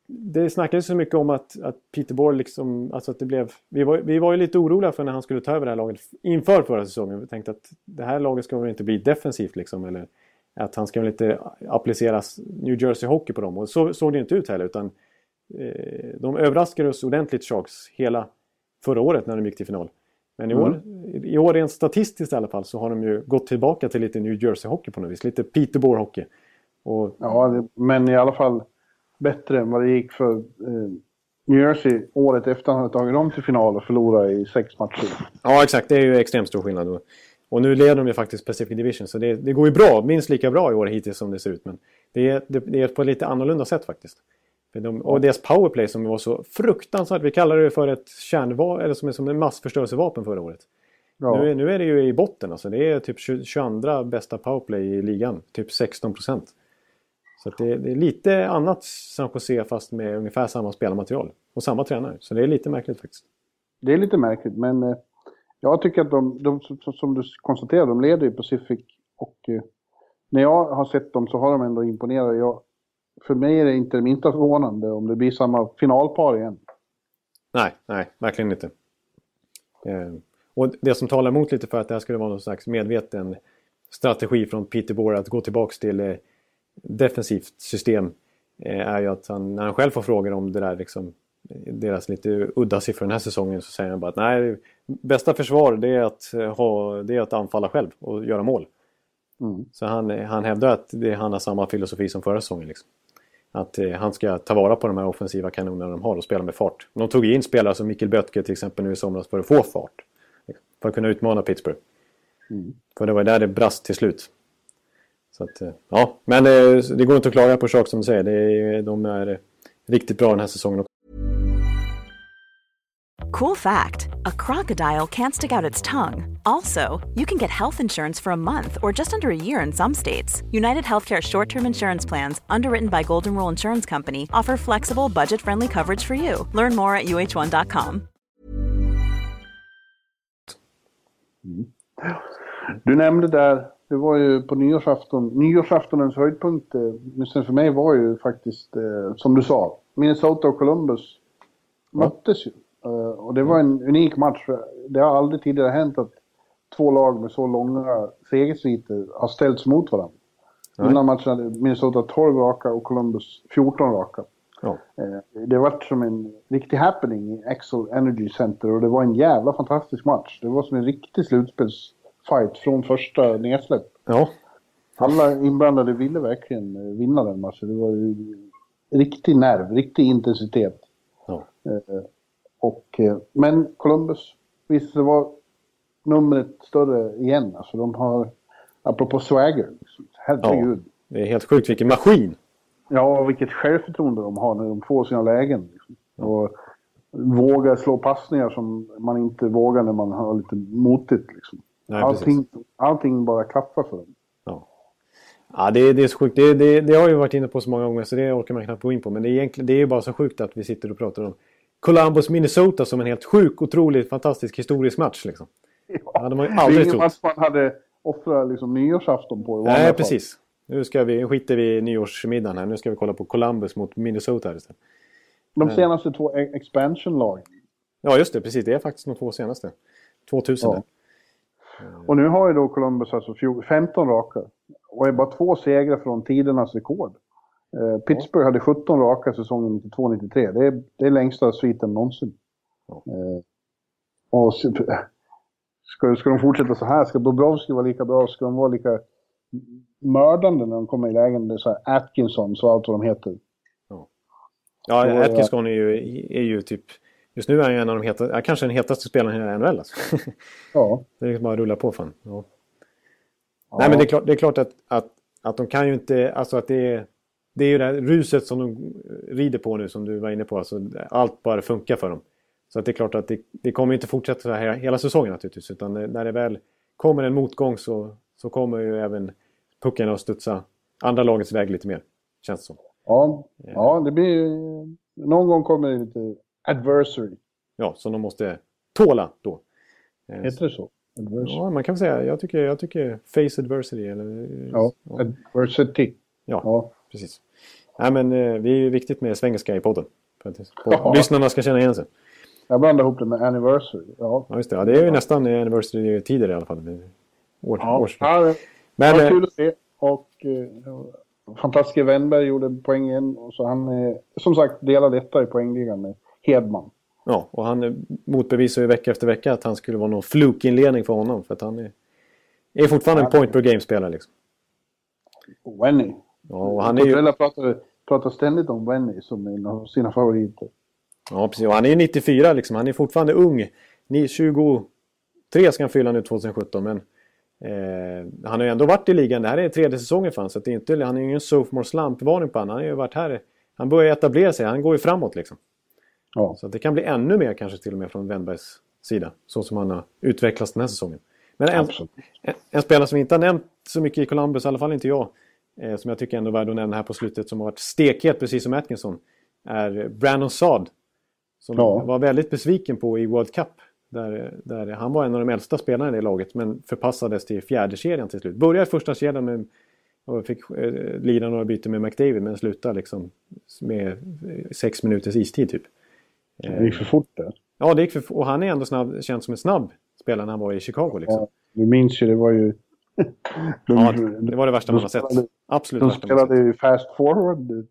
det snackades så mycket om att, att Peter Bohr liksom, alltså att det blev, vi var, vi var ju lite oroliga för när han skulle ta över det här laget inför förra säsongen. Vi tänkte att det här laget ska väl inte bli defensivt liksom, eller att han ska väl inte applicera New Jersey Hockey på dem. Och så såg det inte ut heller, utan eh, de överraskade oss ordentligt Sharks hela förra året när de gick till final. Men i år, mm. i år rent statistiskt i alla fall så har de ju gått tillbaka till lite New Jersey Hockey på något vis. Lite Peterborough Hockey. Och... Ja, men i alla fall bättre än vad det gick för eh, New Jersey året efter han hade tagit dem till final och förlorat i sex matcher. Ja, exakt. Det är ju extremt stor skillnad. Och nu leder de ju faktiskt Pacific Division, så det, det går ju bra. Minst lika bra i år hittills som det ser ut. Men det är, det, det är på ett lite annorlunda sätt faktiskt. De, och deras powerplay som var så fruktansvärt. Vi kallar det för ett kärnvapen, eller som, som en massförstörelsevapen förra året. Ja. Nu, är, nu är det ju i botten alltså. Det är typ 22 bästa powerplay i ligan. Typ 16 procent. Så det, det, är lite annat San Jose fast med ungefär samma spelarmaterial. Och samma tränare. Så det är lite märkligt faktiskt. Det är lite märkligt men eh, jag tycker att de, de, som du konstaterar, de leder ju Pacific. Och eh, när jag har sett dem så har de ändå imponerat. Jag, för mig är det inte det minsta förvånande om det blir samma finalpar igen. Nej, nej, verkligen inte. Eh, och det som talar emot lite för att det här skulle vara någon slags medveten strategi från Peter Bohr att gå tillbaka till eh, defensivt system eh, är ju att han, när han själv får frågor om det där liksom, deras lite udda siffror den här säsongen så säger han bara att nej, bästa försvar det är att, ha, det är att anfalla själv och göra mål. Mm. Så han, han hävdar att det, han har samma filosofi som förra säsongen. Liksom. Att eh, han ska ta vara på de här offensiva kanonerna de har och spela med fart. De tog in spelare som Mikkel Böttger till exempel nu i somras för att få fart. För att kunna utmana Pittsburgh. Mm. För det var där det brast till slut. Så att, eh, ja, men det, eh, det går inte att klaga på Sharks som du säger. Det, de är riktigt bra den här säsongen. Cool fact a crocodile can't stick out its tongue. Also, you can get health insurance for a month or just under a year in some states. United Healthcare short term insurance plans, underwritten by Golden Rule Insurance Company, offer flexible, budget friendly coverage for you. Learn more at uh1.com. Mm. Du nämnde där det var ju på nyårsafton, nyårsaftonens höjdpunkt, åtminstone för mig var ju faktiskt, eh, som du sa, Minnesota och Columbus möttes ju. Uh, och det var en unik match. Det har aldrig tidigare hänt att två lag med så långa segersviter har ställts mot varandra. Nej. Innan matchen hade Minnesota 12 raka och Columbus 14 raka. Ja. Uh, det var som en riktig happening i Axel Energy Center och det var en jävla fantastisk match. Det var som en riktig slutspels fight från första nedsläpp. Ja. Alla inblandade ville verkligen eh, vinna den matchen. Det var riktig nerv, riktig intensitet. Ja. Och, eh, men Columbus visste sig vara numret större igen. Alltså de har, apropå swagger, liksom. herregud. Ja, det är helt sjukt vilken maskin! Ja, vilket självförtroende de har när de får sina lägen. Liksom. Och vågar slå passningar som man inte vågar när man har lite motigt. Liksom. Nej, allting, allting bara klaffar för dem. Ja, ja det, det är så sjukt. Det, det, det har jag varit inne på så många gånger så det orkar man knappt gå in på. Men det är, egentligen, det är bara så sjukt att vi sitter och pratar om Columbus, Minnesota som en helt sjuk, otroligt fantastisk historisk match. Liksom. Ja, de har ju aldrig trott. Det match man hade offrat liksom, nyårsafton på. Nej, precis. Nu ska vi, skiter vi i nyårsmiddagen här. Nu ska vi kolla på Columbus mot Minnesota istället. De senaste två e- expansion-lagen. Ja, just det. Precis. Det är faktiskt de två senaste. 2000. Ja. Och nu har ju då Columbus alltså 15 raka. Och är bara två segrar från tidernas rekord. Eh, Pittsburgh hade 17 raka säsongen 92-93. Det är, det är längsta sviten någonsin. Eh, och ska, ska de fortsätta så här? Ska Bobrovski vara lika bra? Ska de vara lika mördande när de kommer i lägen? Det är så här Atkinson, så allt vad de heter. Ja, ja Atkinson är ju, är ju typ Just nu är han ju en av de heta, kanske den hetaste spelaren i hela NHL. Alltså. Ja. det är liksom bara att rulla på fan. Ja. Ja. Nej men det är klart, det är klart att, att, att de kan ju inte, alltså att det är, det är ju det här ruset som de rider på nu som du var inne på. Alltså, allt bara funkar för dem. Så att det är klart att det, det kommer inte fortsätta så här hela säsongen naturligtvis. Utan när det väl kommer en motgång så, så kommer ju även pucken att studsa andra lagets väg lite mer. Känns det som. Ja, ja det blir Någon gång kommer det lite adversary. Ja, som de måste tåla då. Eh, Heter det så? Adversary. Ja, man kan säga. Jag tycker, jag tycker face adversity. Eller, ja, ja. adversity. Ja, ja, precis. Nej, men eh, det är ju viktigt med svengelska i podden. Ja. lyssnarna ska känna igen sig. Jag blandar ihop det med anniversary. Ja, ja just det. Ja, det är ju nästan anniversary-tider i alla fall. År, ja. Års... ja, det men, var kul att se. Och eh, fantastiska Wennberg gjorde poängen. Och så han, eh, som sagt, delade detta i poängligan med Hedman. Ja, och han motbevisar ju vecka efter vecka att han skulle vara någon flukinledning för honom. För att han är, är fortfarande en point per game-spelare liksom. Wenny. Ja, och han är ju... pratar, pratar ständigt om Wenny som en av sina favoriter. Ja, precis. Och han är ju 94 liksom. Han är fortfarande ung. 23 ska han fylla nu 2017, men eh, han har ju ändå varit i ligan. Det här är tredje säsongen för honom, så det är inte, han är ju ingen sophomore slump-varning på honom. Han har ju varit här. Han börjar etablera sig. Han går ju framåt liksom. Ja. Så det kan bli ännu mer kanske till och med från Wennbergs sida. Så som han har utvecklats den här säsongen. Men en, en, en, spelare som vi inte har nämnt så mycket i Columbus, i alla fall inte jag, eh, som jag tycker ändå är värd att nämna här på slutet, som har varit stekhet precis som Atkinson, är Brandon Saad. Som ja. var väldigt besviken på i World Cup. Där, där han var en av de äldsta spelarna i det laget, men förpassades till fjärde kedjan till slut. Började i första kedjan med och fick eh, lida några byten med McDavid men slutade liksom med sex minuters istid typ. Det gick för fort där. Ja, det gick för Och han är ändå snabb, känd som en snabb spelare när han var i Chicago. Liksom. Ja, du minns ju, det var ju... de, ja, det var det värsta man har sett. Absolut De spelade ju fast forward.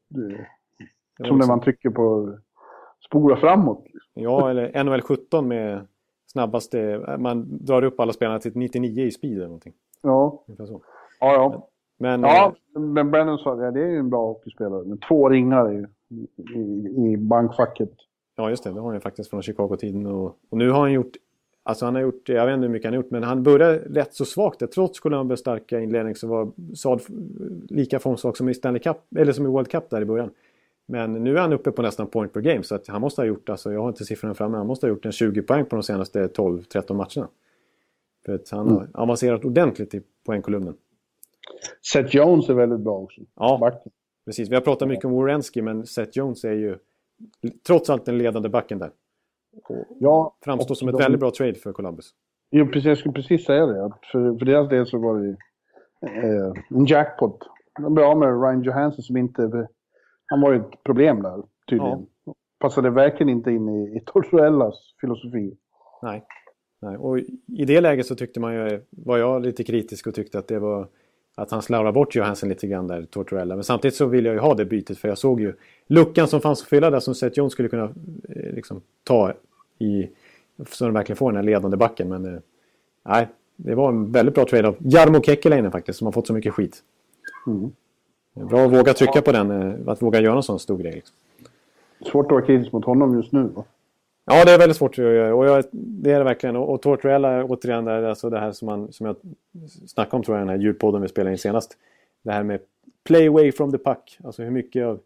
som när man trycker på spola framåt. Liksom. Ja, eller NHL 17 med snabbaste... Man drar upp alla spelarna till 99 i speed eller någonting. Ja. Så. Ja, ja. Men, ja, eh, men Brennan sa ja, det är ju en bra hockeyspelare. Men två ringar i, i, i bankfacket. Ja, just det. Det har han ju faktiskt från Chicago-tiden. Och, och, nu har han gjort... Alltså han har gjort, jag vet inte hur mycket han har gjort, men han började rätt så svagt. Trots Columbus starka inledning så var Saad lika formsvag som i Stanley Cup, eller som i World Cup där i början. Men nu är han uppe på nästan point per game så att han måste ha gjort, alltså jag har inte siffrorna framme, han måste ha gjort en 20 poäng på de senaste 12-13 matcherna. För att han har mm. avancerat ordentligt i poängkolumnen. Seth Jones är väldigt bra också. Ja, Backen. precis. Vi har pratat mycket om Warrenski men Seth Jones är ju trots allt den ledande backen där. Ja, framstår som ett de... väldigt bra trade för Columbus. Jo, precis, jag skulle precis säga det. För, för deras del så var det eh, en jackpot. De blev av med Ryan Johansson som inte... Han var ju ett problem där, tydligen. Ja. Passade verkligen inte in i, i Tortuellas filosofi. Nej. Nej. Och i det läget så tyckte man ju, var jag lite kritisk och tyckte att det var att han slarvar bort Johansson lite grann där, Tortorella. Men samtidigt så vill jag ju ha det bytet för jag såg ju luckan som fanns att fylla där som Seth Jones skulle kunna eh, liksom, ta i så de verkligen får den här ledande backen. Men eh, nej, det var en väldigt bra trade av Jarmo Kekkeläinen faktiskt som har fått så mycket skit. Mm. Bra att våga trycka på den, eh, att våga göra en sån stor grej. Liksom. Svårt att vara kritisk mot honom just nu va? Ja, det är väldigt svårt att göra. Och jag, det är det verkligen. Och, och Tortorella, återigen, där, alltså det här som, man, som jag snackade om tror jag i den här ljudpodden vi spelade in senast. Det här med play away from the puck. Alltså hur mycket av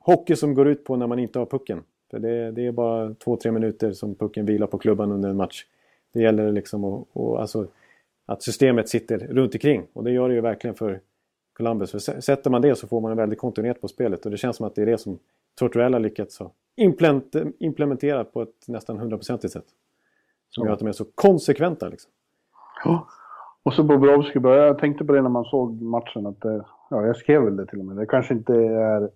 hockey som går ut på när man inte har pucken. För det, det är bara två-tre minuter som pucken vilar på klubban under en match. Det gäller liksom att, och, alltså, att systemet sitter runt omkring. Och det gör det ju verkligen för Columbus. För sätter man det så får man en väldig kontinuitet på spelet. Och det känns som att det är det som Tortorella lyckats implementera på ett nästan hundraprocentigt sätt. Som gör att de är så konsekventa. Liksom. Ja. Och så Bobrovski jag tänkte på det när man såg matchen, att det, ja, jag skrev väl det till och med, det kanske inte är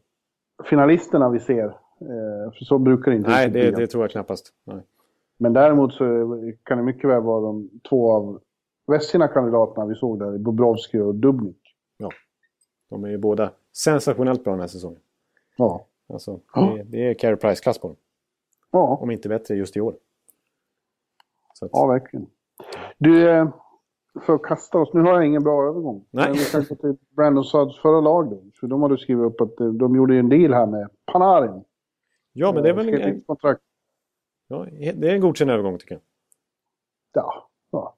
finalisterna vi ser. Eh, för så brukar det inte Nej, det, det, tror jag knappast. Nej. Men däremot så kan det mycket väl vara de två av Vesina-kandidaterna vi såg där, Bobrovski och Dubnik. Ja, de är ju båda sensationellt bra den här säsongen. Ja. Alltså, det, det är Carey Price-klass på dem. Ja. Om inte bättre just i år. Att... Ja, verkligen. Du, eh, för att kasta oss, nu har jag ingen bra övergång. Nej. Men vi kan gå till Brandon Sudds förra lag då. För de har du skrivit upp att eh, de gjorde en deal här med Panarin. Ja, men det är väl en... Kontrakt. Ja, det är en godkänd övergång tycker jag. Ja. ja.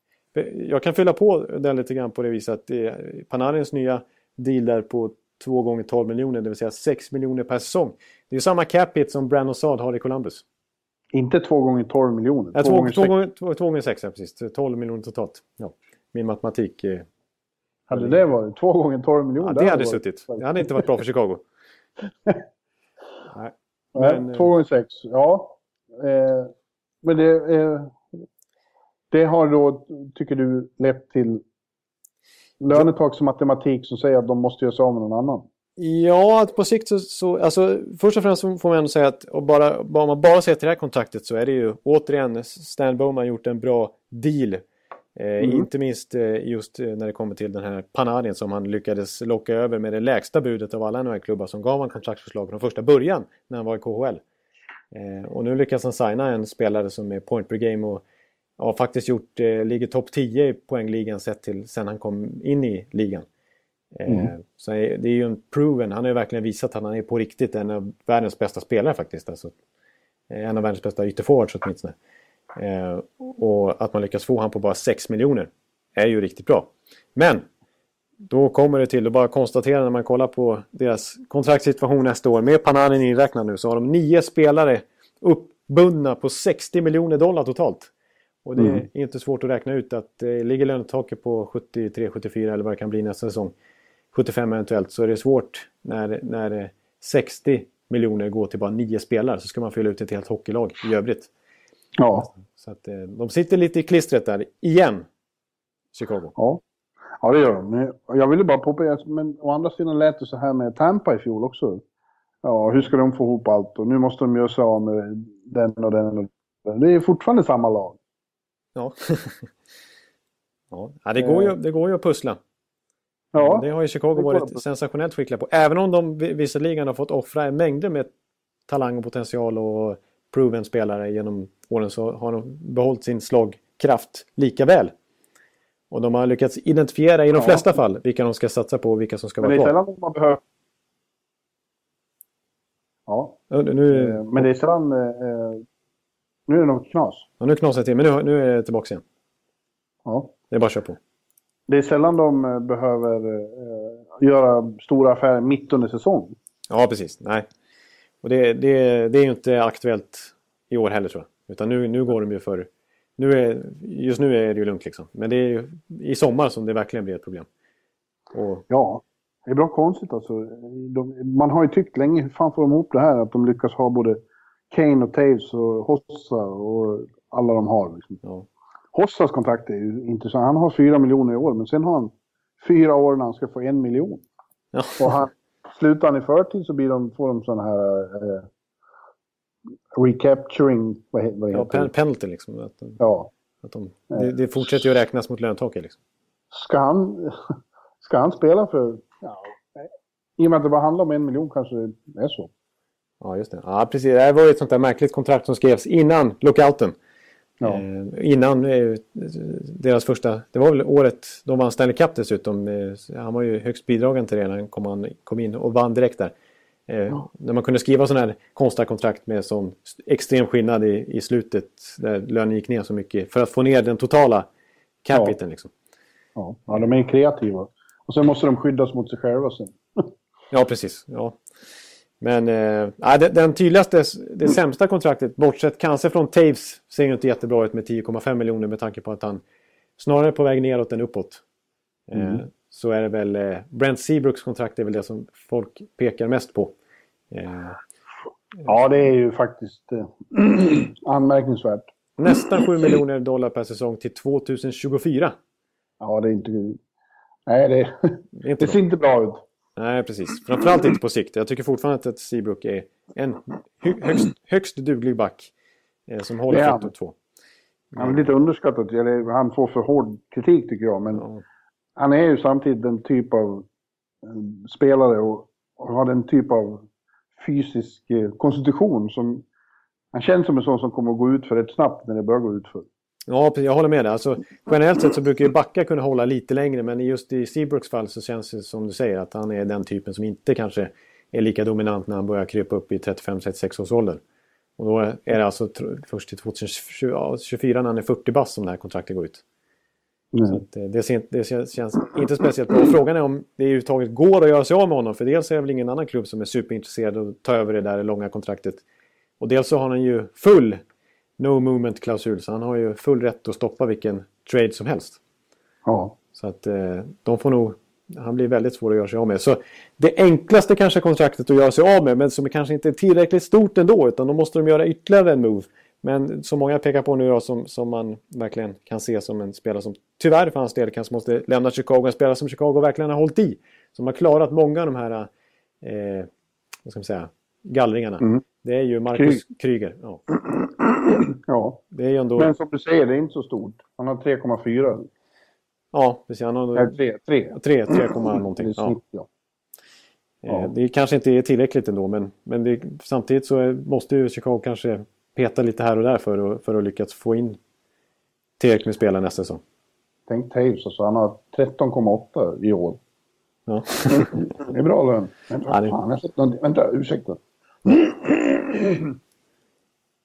Jag kan fylla på den lite grann på det viset att Panarins nya deal där på 2 gånger 12 miljoner, det vill säga 6 miljoner per säsong. Det är samma cap hit som Brandon Saad har i Columbus. Inte 2 gånger 12 miljoner? Ja, 2 gånger 6. Gånger, 2, 2 gånger 6, ja precis. 12 miljoner totalt. Ja. Min matematik... Eh, hade det varit 2 gånger 12 miljoner? Ja, det hade, hade suttit. Det hade inte varit bra för Chicago. Nej. Men, 2 gånger 6, ja. Eh, men det, eh, det har då, tycker du, lett till lönetaksmatematik som säger att de måste göra sig av med någon annan. Ja, på sikt så, så alltså, först och främst får man ändå säga att och bara, om man bara ser till det här kontraktet så är det ju återigen Stan Bowman gjort en bra deal. Eh, mm. Inte minst eh, just eh, när det kommer till den här Panarin som han lyckades locka över med det lägsta budet av alla NHL-klubbar som gav han kontraktsförslag från första början när han var i KHL. Eh, och nu lyckas han signa en spelare som är point per game och har faktiskt gjort, eh, ligger topp 10 i poängligan sett till sen han kom in i ligan. Eh, mm. Så det är ju en proven, han har ju verkligen visat att han är på riktigt en av världens bästa spelare faktiskt. Alltså, eh, en av världens bästa ytterforwards åtminstone. Eh, och att man lyckas få han på bara 6 miljoner är ju riktigt bra. Men då kommer det till att bara konstatera när man kollar på deras kontraktssituation nästa år. Med Panarin inräknad nu så har de nio spelare uppbundna på 60 miljoner dollar totalt. Och det är mm. inte svårt att räkna ut att det ligger lönetaket på 73-74 eller vad det kan bli nästa säsong. 75 eventuellt så är det svårt när, när 60 miljoner går till bara nio spelare så ska man fylla ut ett helt hockeylag i övrigt. Ja. Så att eh, de sitter lite i klistret där igen, Chicago. Ja. Ja, det gör de. Jag ville bara påpeka, men å andra sidan lät det så här med Tampa i fjol också. Ja, hur ska de få ihop allt? Och nu måste de göra sig av med den och den och den. Det är fortfarande samma lag. Ja. ja, det går, ju, det går ju att pussla. Ja. Det har ju Chicago varit sensationellt skickliga på. Även om de visserligen har fått offra mängder med talang och potential och proven spelare genom åren så har de behållit sin slagkraft lika väl. Och de har lyckats identifiera i de ja. flesta fall vilka de ska satsa på och vilka som ska vara kvar. Men det är sällan man behöver... Ja. Nu... Eh, men det är sällan... Nu är det något knas. Ja, nu knasar det till. Men nu, nu är det tillbaka igen. Ja. Det är bara att köra på. Det är sällan de eh, behöver eh, göra stora affärer mitt under säsong. Ja, precis. Nej. Och det, det, det är ju inte aktuellt i år heller tror jag. Utan nu, nu går de ju för... Nu är, just nu är det ju lugnt liksom. Men det är ju i sommar som det verkligen blir ett problem. Och... Ja, det är bra konstigt alltså. De, man har ju tyckt länge, hur fan får de ihop det här? Att de lyckas ha både Kane och Taves och Hossa och alla de har. Liksom. Ja. Hossas kontrakt är ju intressant. Han har fyra miljoner i år, men sen har han fyra år när han ska få en miljon. Ja. Och han, slutar han i förtid så blir de, får de sådana här eh, recapturing, vad, heter ja, det? penalty liksom. Att de, ja. Att de, det, det fortsätter ju att räknas mot löntaket liksom. Ska han, ska han spela för... Ja, I och med att det bara handlar om en miljon kanske det är så. Ja, just det. Ja, precis. Det här var ju ett sånt där märkligt kontrakt som skrevs innan lockouten. Ja. Eh, innan eh, deras första, det var väl året de vann Stanley Cup dessutom. Eh, han var ju högst bidragande till det när han kom, han, kom in och vann direkt där. Eh, ja. När man kunde skriva sådana här konstiga kontrakt med sån extrem skillnad i, i slutet där lönen gick ner så mycket för att få ner den totala capiten. Ja. Liksom. Ja. ja, de är kreativa. Och sen måste de skyddas mot sig själva sen. ja, precis. Ja. Men eh, den, den tydligaste, det sämsta kontraktet, bortsett kanske från Taves, ser ju inte jättebra ut med 10,5 miljoner med tanke på att han snarare är på väg neråt än uppåt. Eh, mm. Så är det väl eh, Brent Seabrooks kontrakt är väl det som folk pekar mest på. Eh, ja, det är ju faktiskt eh, anmärkningsvärt. Nästan 7 miljoner dollar per säsong till 2024. Ja, det är inte... Nej, det, det, inte det ser inte bra ut. Nej, precis. Framförallt inte på sikt. Jag tycker fortfarande att Seabrook är en högst, högst duglig back eh, som håller ja. topp två. Han är lite underskattad. Eller han får för hård kritik tycker jag. Men ja. han är ju samtidigt den typ av eh, spelare och, och har den typ av fysisk eh, konstitution som... Han känns som en sån som kommer att gå ut för rätt snabbt när det börjar gå ut för. Ja, jag håller med dig. Alltså, generellt sett så brukar ju backar kunna hålla lite längre men just i Seabrooks fall så känns det som du säger att han är den typen som inte kanske är lika dominant när han börjar krypa upp i 35-36 års ålder. Och då är det alltså först till 2024 när han är 40 bass som det här kontraktet går ut. Mm. Så det, det, det, känns inte speciellt bra. Frågan är om det överhuvudtaget går att göra sig av med honom. För dels är det väl ingen annan klubb som är superintresserad av att ta över det där långa kontraktet. Och dels så har han ju full no movement-klausul. Så han har ju full rätt att stoppa vilken trade som helst. Ja. Så att eh, de får nog... Han blir väldigt svår att göra sig av med. Så det enklaste kanske kontraktet att göra sig av med, men som kanske inte är tillräckligt stort ändå, utan då måste de göra ytterligare en move. Men som många pekar på nu då, som, som man verkligen kan se som en spelare som tyvärr för hans del kanske måste lämna Chicago. En spelare som Chicago verkligen har hållit i. Som har klarat många av de här eh, vad ska man säga, gallringarna. Mm. Det är ju Marcus Kry Kryger. Ja. ja. Det är ju ändå... Men som du säger, det är inte så stort. Han har 3,4. Ja, precis. Han har... Nej, 3. 3, 3, 3 någonting. Det, snitt, ja. Ja. Eh, det kanske inte är tillräckligt ändå, men, men det, samtidigt så är, måste ju Chicago kanske peta lite här och där för att, för att lyckas få in tillräckligt med spelare nästa säsong. Tänk Taves, alltså, han har 13,8 i år. Ja. det är bra lön. Vänta, ja, det... fan, jag någon... Vänta, ursäkta.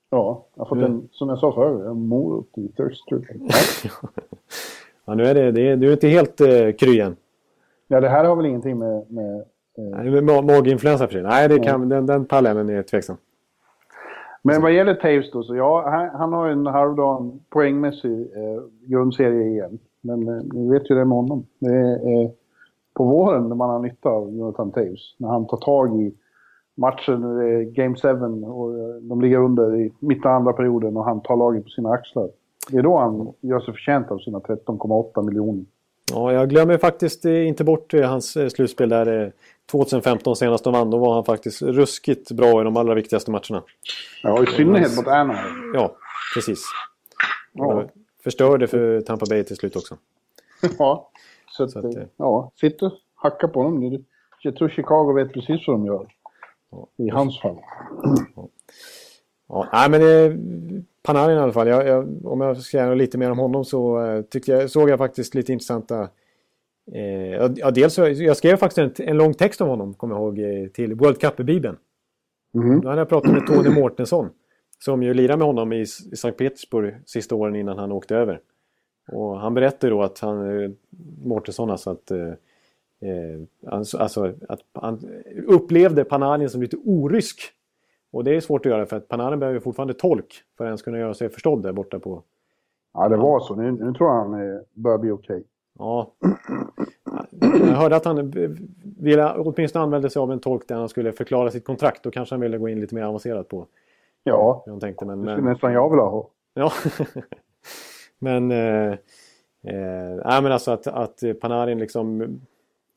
Ja, jag har fått en, som jag sa förr, en morot i Thirst ja, nu är det, det är, du är inte helt uh, kry än. Ja, det här har väl ingenting med... med uh... Nej, mageinfluensa för sig. Nej, det kan, den, den pallen är tveksam. Men vad gäller Taves då, så ja, han, han har en halvdan poängmässig eh, grundserie igen. Men eh, ni vet ju det med honom. Det är eh, på våren när man har nytta av Jonathan Taves. När han tar tag i matchen, eh, Game 7, och eh, de ligger under i mitten av andra perioden och han tar laget på sina axlar. Det är då han gör sig förtjänt av sina 13,8 miljoner. Ja, jag glömmer faktiskt eh, inte bort hans slutspel där 2015 senast de vann. Då var han faktiskt ruskigt bra i de allra viktigaste matcherna. Ja, i synnerhet mot Anaheim. Ja, precis. Ja. Förstörde för Tampa Bay till slut också. Ja, så, att, så att, ja, sitt och hacka på dem. Jag tror Chicago vet precis vad de gör. I hans fall. Ja, nej, men det, Panarin i alla fall. Jag, jag, om jag ska säga lite mer om honom så tyckte jag, såg jag faktiskt lite intressanta... Eh, ja, dels jag skrev faktiskt en, en lång text om honom, kommer jag ihåg, eh, till World Cup-bibeln. Mm. Då hade jag pratat med Tony Mårtensson. Som ju lirade med honom i, i Sankt Petersburg sista åren innan han åkte över. Och han berättade då att han, eh, Mårtensson alltså, att eh, Eh, alltså, alltså, att han upplevde Panarin som lite orysk. Och det är svårt att göra för att Panarin behöver fortfarande tolk för att ens kunna göra sig förstådd där borta på... Ja, det var så. Nu, nu tror jag han börjar bli okej. Okay. Ja. Jag hörde att han ville, åtminstone använde sig av en tolk där han skulle förklara sitt kontrakt. Då kanske han ville gå in lite mer avancerat på Ja, han tänkte. Men, det skulle men... nästan jag vilja ha. Ja. men... Eh, eh, men alltså att, att Panarin liksom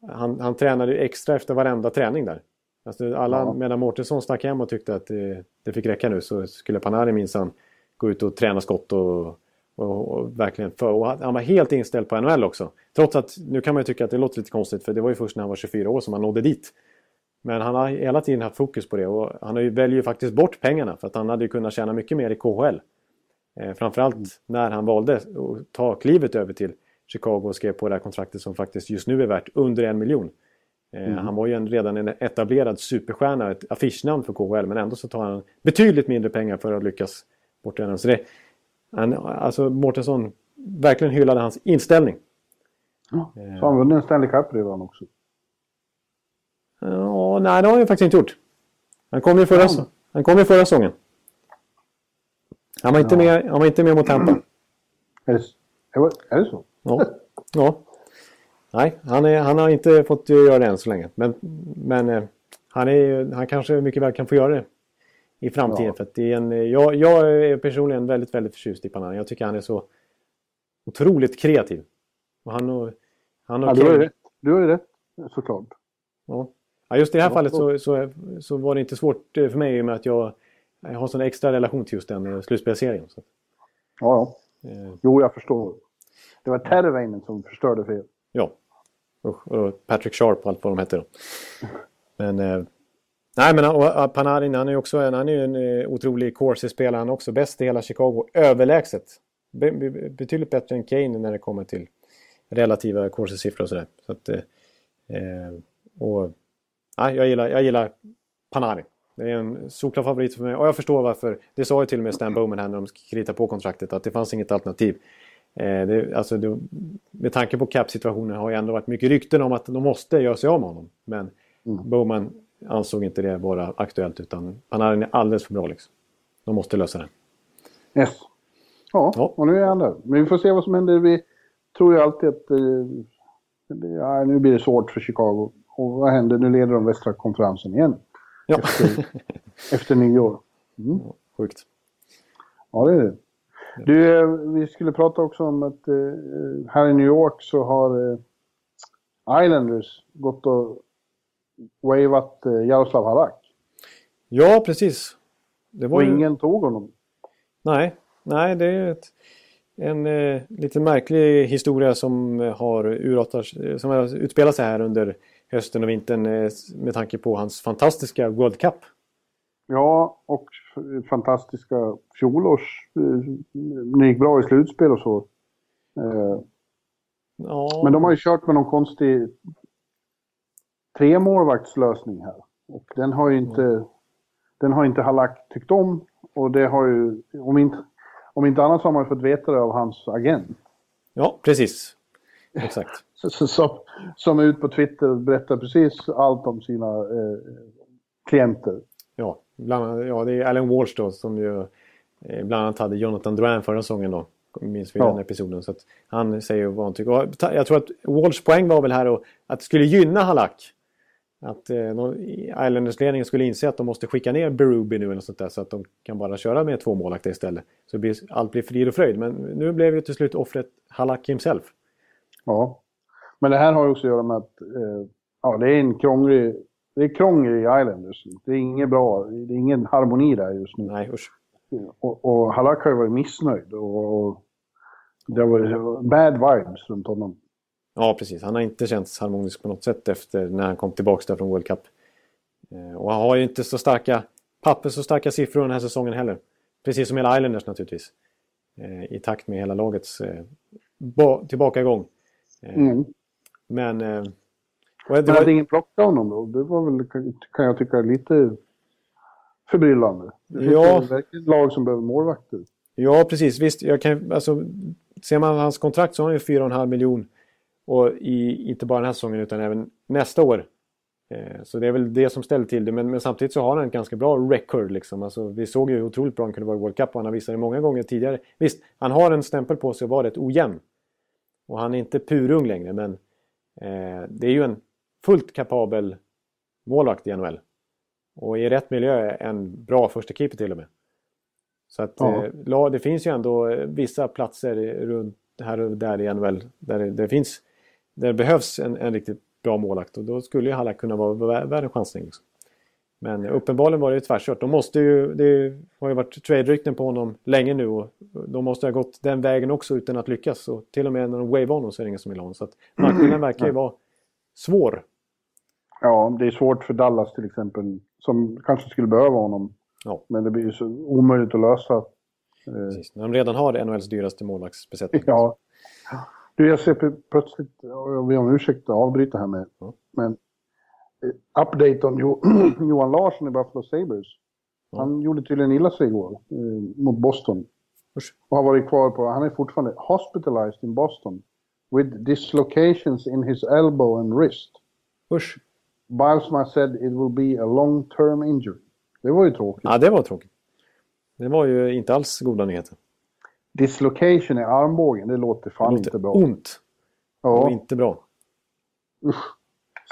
han, han tränade extra efter varenda träning där. Alltså alla, ja. Medan Mårtensson stack hem och tyckte att det, det fick räcka nu så skulle Panarin minsann gå ut och träna skott och, och, och verkligen för, och han var helt inställd på NHL också. Trots att nu kan man ju tycka att det låter lite konstigt för det var ju först när han var 24 år som han nådde dit. Men han har hela tiden haft fokus på det och han väljer ju faktiskt bort pengarna för att han hade ju kunnat tjäna mycket mer i KHL. Eh, framförallt mm. när han valde att ta klivet över till Chicago skrev på det här kontraktet som faktiskt just nu är värt under en miljon. Eh, mm. Han var ju en, redan en etablerad superstjärna, ett affischnamn för KHL men ändå så tar han betydligt mindre pengar för att lyckas bort honom. Så det, han, alltså Mårtensson verkligen hyllade hans inställning. Ja, så han vunnit en Stanley Cup redan också? Ja, nej det har han faktiskt inte gjort. Han kom ju förra, ja. han kom ju förra säsongen. Han var, inte ja. med, han var inte med mot Tampa. Är det, är det så? Ja. ja. Nej, han, är, han har inte fått göra det än så länge. Men, men eh, han, är, han kanske mycket väl kan få göra det i framtiden. Ja. För att det är en, jag, jag är personligen väldigt, väldigt förtjust i Panarin. Jag tycker han är så otroligt kreativ. Och han, och, han och ja, du har ju rätt. Du har ju rätt, såklart. Ja. ja, just i det här fallet så, så, så var det inte svårt eh, för mig i och med att jag, jag har sån extra relation till just den eh, slutspelserien. Så. Ja, ja. Jo, jag förstår. Det var Terveinen som förstörde för er. Ja. Och Patrick Sharp och allt vad de hette då. Men... Eh, nej men och eh, Panarin han är ju också en, han är en eh, otrolig corsi-spelare han också. Bäst i hela Chicago. Överlägset. Be, be, betydligt bättre än Kane när det kommer till relativa corsi-siffror och sådär. Så att, eh, eh och, nej, jag, gillar, jag gillar Panarin. Det är en solklar favorit för mig och jag förstår varför. Det sa ju till och med Stan Bowman här när de kritade på kontraktet att det fanns inget alternativ. Eh, det, alltså det, med tanke på cap-situationen har ju ändå varit mycket rykten om att de måste göra sig av med honom. Men mm. Bowman ansåg inte det vara aktuellt utan Panarin är alldeles för bra liksom. De måste lösa det. Yes. Ja, ja, och nu är han där. Men vi får se vad som händer. Vi tror ju alltid att eh, ja, nu blir det svårt för Chicago. Och vad händer? Nu leder de västra konferensen igen. Ja. Efter, efter nyår. Mm. Ja, sjukt. Ja, det är det. Du, eh, vi skulle prata också om att eh, här i New York så har eh, Islanders gått och wavat Jaroslav Halak. Ja, precis. Det var och ju... ingen tog honom. Nej, nej det är ett, en eh, lite märklig historia som har urartat, som har utspelat sig här under hösten och vintern eh, med tanke på hans fantastiska World Cup. Ja, och fantastiska fjolårs... Det gick bra i slutspel och så. Ja. Men de har ju kört med någon konstig tremålvaktslösning här. Och den har ju inte, mm. den har inte Halak tyckt om. Och det har ju, om inte, om inte annat så har man fått veta det av hans agent. Ja, precis. Exakt. som, som är ute på Twitter och berättar precis allt om sina eh, klienter. Ja, bland, ja, det är Alan Walsh då som ju eh, bland annat hade Jonathan Duran förra säsongen då minns vi ja. den episoden. Så han säger vad han tycker. Och jag tror att Walls poäng var väl här och att det skulle gynna Halak. Att eh, Islanders-ledningen skulle inse att de måste skicka ner Berube nu eller sånt där så att de kan bara köra med två målaktiga istället. Så blir, allt blir frid och fröjd. Men nu blev ju till slut offret Halak himself. Ja. Men det här har ju också att göra med att eh, ja, det är en krånglig... Det är krångel i Islanders. Det är inget bra. Det är ingen harmoni där just nu. Nej, usch. Och, och Halak har ju varit missnöjd. Och, och det var bad vibes runt honom. Ja, precis. Han har inte känts harmonisk på något sätt efter när han kom tillbaka från World Cup. Eh, och han har ju inte så starka papper, så starka siffror den här säsongen heller. Precis som hela Islanders naturligtvis. Eh, I takt med hela lagets eh, tillbakagång. Mm. Men... Men var... att ingen plockade honom då, det var väl, kan jag tycka, lite förbryllande. Det finns ja. verkligen lag som behöver målvakter. Ja, precis. Visst, jag kan, alltså, ser man hans kontrakt så har han ju 4,5 miljon. Och i, inte bara den här säsongen utan även nästa år. Eh, så det är väl det som ställer till det. Men, men, samtidigt så har han en ganska bra record. Liksom. Alltså, vi såg ju otroligt bra han kunde vara i World Cup och han har visat det många gånger tidigare. Visst, han har en stämpel på sig att vara rätt ojämn. Och han är inte purung längre men eh, det är ju en fullt kapabel målvakt i NHL. Och i rätt miljö en bra första keeper till och med. Så att ja. eh, det finns ju ändå eh, vissa platser runt här och där i NHL där det, finns där det behövs en, en riktigt bra målakt och då skulle ju Halla kunna vara värd en chansning. Liksom. Men uppenbarligen var det ju tvärkört. De måste ju, det har ju varit trade-rykten på honom länge nu och de måste ha gått den vägen också utan att lyckas. Och till och med när de wave honom så är det ingen som vill ha honom. Så att marknaden verkar ju vara svår. Ja, det är svårt för Dallas till exempel som kanske skulle behöva honom. Ja. Men det blir ju så omöjligt att lösa. Precis, när de redan har NHLs dyraste målvaktsbesättning. Ja. Du, jag ser plötsligt, jag ber om ursäkt att avbryta här med, ja. men eh, update om Johan Larsson i Buffalo Sabres. Ja. Han gjorde tydligen illa sig igår eh, mot Boston. Usch. Och har varit kvar på, han är fortfarande hospitalized in Boston. With dislocations in his elbow and wrist. Usch. Bilesma said it will be a long term injury. Det var ju tråkigt. Ja, det var tråkigt. Det var ju inte alls goda nyheter. Dislocation i armbågen, det låter fan det låter inte bra. ont. Ja. Och inte bra. Usch.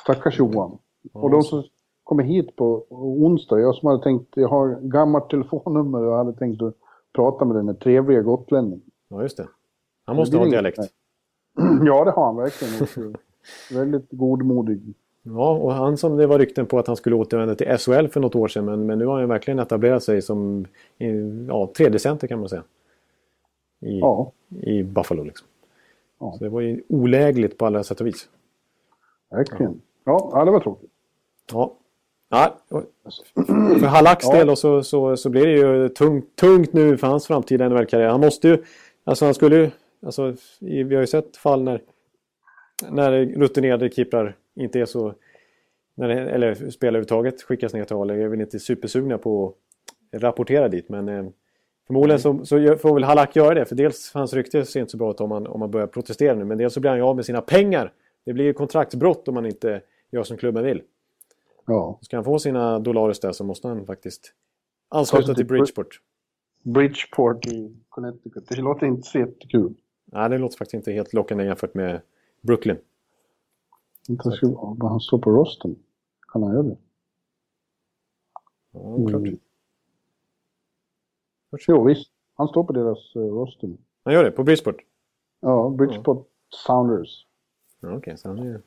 Stackars Johan. Ja, och de som kommer hit på onsdag, jag som hade tänkt, jag har gammalt telefonnummer och hade tänkt att prata med den trevliga gotlänningen. Ja, just det. Han måste ha en dialekt. Ja, det har han verkligen. Väldigt godmodig. Ja, och han som det var rykten på att han skulle återvända till SHL för något år sedan. Men, men nu har han verkligen etablerat sig som ja, tredje center kan man säga. I, ja. i Buffalo liksom. Ja. Så det var ju olägligt på alla sätt och vis. Verkligen. Ja, ja det var tråkigt. Ja. ja. För Halaks del ja. så, så, så blir det ju tungt, tungt nu för hans framtida NHL-karriär. Han måste ju, alltså han skulle ju, alltså vi har ju sett fall när, när rutinerade keeprar inte är så... När det, eller spelare överhuvudtaget skickas ner till A är väl inte supersugna på att rapportera dit. Men eh, förmodligen så, så får väl Halak göra det. För dels hans rykte ser inte så bra ut om man, om man börjar protestera nu. Men dels så blir han ju av med sina pengar. Det blir ju kontraktsbrott om man inte gör som klubben vill. Ja. Ska han få sina dollares där så måste han faktiskt ansluta till Bridgeport. Bridgeport i Connecticut. Det låter inte så jättekul. Nej, det låter faktiskt inte helt lockande jämfört med Brooklyn. Inte skulle, vad han står på rosten. Kan han göra det? Ja, klart. Mm. Jo, visst. Han står på deras uh, rosten. Han gör det? På Bridgeport? Ja, Bridgeport ja. Sounders. Ja, Okej, okay, så han är,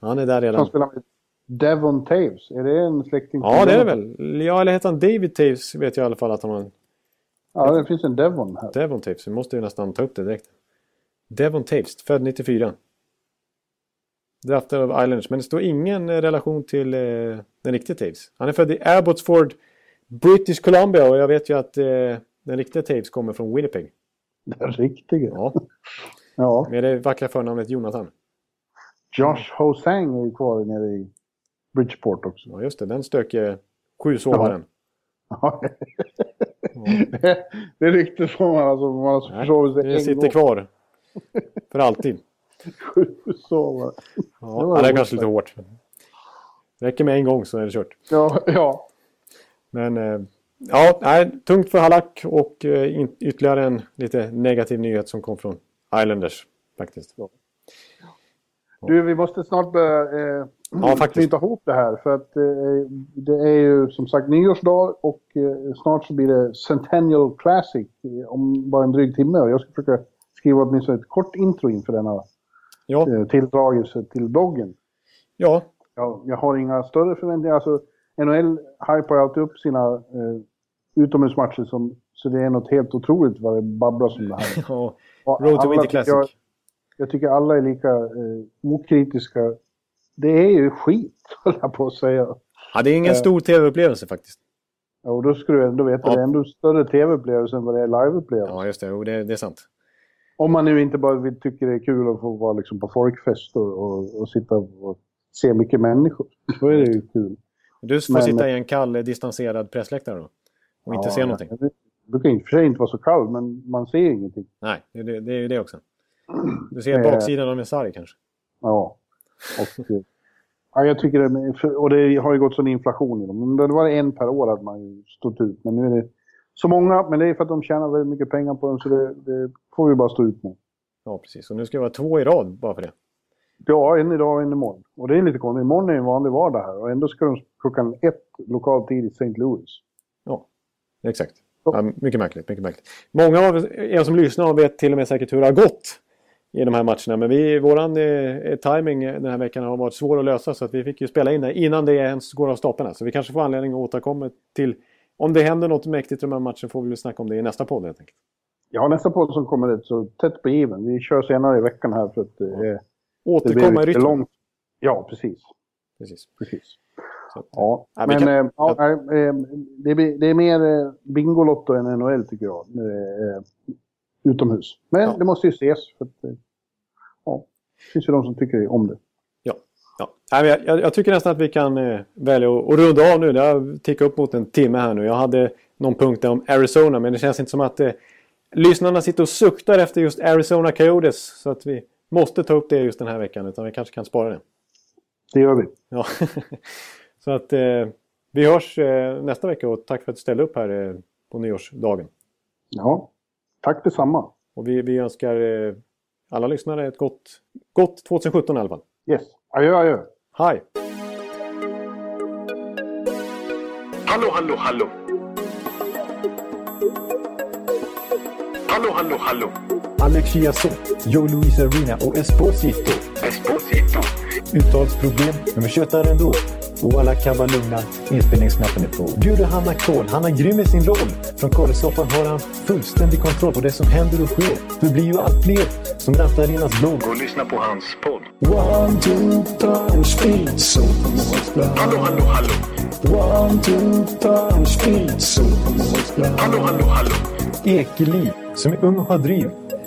han är där redan. Han spelar med Devon Taves, är det en släkting? Ja, det är det väl. Ja, eller heter han David Taves vet jag i alla fall att han har. Ja, det finns en Devon här. Devon Taves, vi måste ju nästan ta upp det direkt. Devon Taves, född 94. Draftad av Islanders, men det står ingen eh, relation till eh, den riktiga Taves. Han är född i Abbotsford, British Columbia och jag vet ju att eh, den riktiga Taves kommer från Winnipeg. Den riktiga? Ja, Ja. med det vackra förnamnet Jonathan. Josh Hosang är ju kvar nere i Bridgeport också. Ja, just det. Den stökiga sjusovaren. Ja. det, det är riktigt som man alltså, man har sig det sitter gång. kvar. För alltid. Sju. Det Ja, var det är kanske lite hårt. Räcker med en gång så är det kört. Ja, ja. Men eh, ja, nej, tungt för Halak och eh, ytterligare en lite negativ nyhet som kom från Islanders faktiskt. Du, vi måste snart börja eh, Ja, knyta ihop det här. För att eh, det är ju som sagt nyårsdag och eh, snart så blir det Centennial Classic om bara en dryg timme. Och jag ska försöka skriva åtminstone ett kort intro inför denna Ja, eh, tilldragelse till bloggen. ja, Jag, jag har inga större förväntningar. Alltså, NHL hypar ju alltid upp sina eh, utomhusmatcher som, så det är något helt otroligt vad det babblas om det här. ja. Road to Winter Classic. Jag, jag tycker alla är lika eh, okritiska. Det är ju skit, höll jag på att säga. Ja, det är ingen Eh. stor tv-upplevelse faktiskt. Ja, och då skulle du ändå veta, Ja. det är ändå större tv-upplevelse än vad det är live-upplevelse. Ja, just det. Jo, det, det är sant. Om man nu inte bara tycker det är kul att få vara liksom på folkfest och, och, och sitta och se mycket människor. Då är det ju kul. Du får Men- sitta i en kall, distanserad pressläktare då. Och inte Ja, se någonting. Det brukar i och för sig inte vara så kall, men man ser ingenting. Nej, det, det, är ju det också. Du ser Eh. baksidan av en sarg kanske. Ja. Och, eh, ja, jag tycker det, och det har ju gått sån inflation i dem. Det var en per år hade man stått ut. Men nu är det så många, men det är för att de tjänar väldigt mycket pengar på dem så det, det får vi bara stå ut med. Ja, precis. Och nu ska det vara två i rad bara för det. Ja, en idag och en imorgon. Och det är lite konstigt. Imorgon är en vanlig vardag här och ändå ska de klockan ett lokal tid i St. Louis. Ja, exakt. Ja, mycket märkligt, mycket märkligt. Många av er som lyssnar vet till och med säkert hur det har gått i de här matcherna. Men vi, våran eh, timing den här veckan har varit svår att lösa så att vi fick ju spela in det innan det ens går av staplarna. Så vi kanske får anledning att återkomma till om det händer något mäktigt i de här matcherna får vi väl snacka om det i nästa podd helt enkelt. Ja, nästa podd som kommer ut så tätt på given. Vi kör senare i veckan här för att eh, det blir Återkomma i lite rytm. långt. Ja, precis. Precis. precis. Att, Ja, Ja, vi men kan- eh, ja, eh, det, blir, det är mer eh, Bingolotto än NHL tycker jag. eh, utomhus. Men Ja. det måste ju ses. För att, eh, ja, det finns ju de som tycker om det. Ja. jag, jag, jag tycker nästan att vi kan eh, välja att att runda av nu. Det har tickat upp mot en timme här nu. Jag hade någon punkt där om Arizona men det känns inte som att eh, lyssnarna sitter och suktar efter just Arizona Coyotes. Så att vi måste ta upp det just den här veckan utan vi kanske kan spara det. Det gör vi. Ja. så att eh, vi hörs eh, nästa vecka och tack för att du ställde upp här eh, på nyårsdagen. Ja, tack detsamma. Och vi, vi önskar eh, alla lyssnare ett gott, gott 2017 i alla fall. Yes, adjö adjö. Hej! Hallå, hallå, hallå. Hallå, hallå, hallå. Alex Chiazot, Joe Luis Arena och Esposito. Esposito. Uttalsproblem, men vi tjötar ändå. Och alla lugna, inspelningsknappen är på. Bjuder Hanna Kohl, han är grym i sin roll. Från Kållesoffan har han fullständig kontroll på det som händer och sker. Det blir ju allt fler som rattar in hans blogg. Och lyssna på hans podd. One, two, three, speed, so Hallå, hallå, hallå. One, two, three, speed, so Hallå, hallå, hallå. Ekeliv, som är ung och har driv.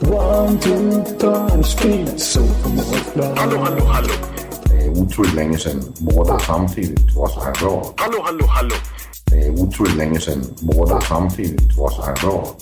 One, two, three, speed, so Hallå, hallå, hallå. Det är otroligt länge sedan båda samtidigt var så här bra. Hallå, hallå, hallå. Det är otroligt länge sedan båda samtidigt var så här bra.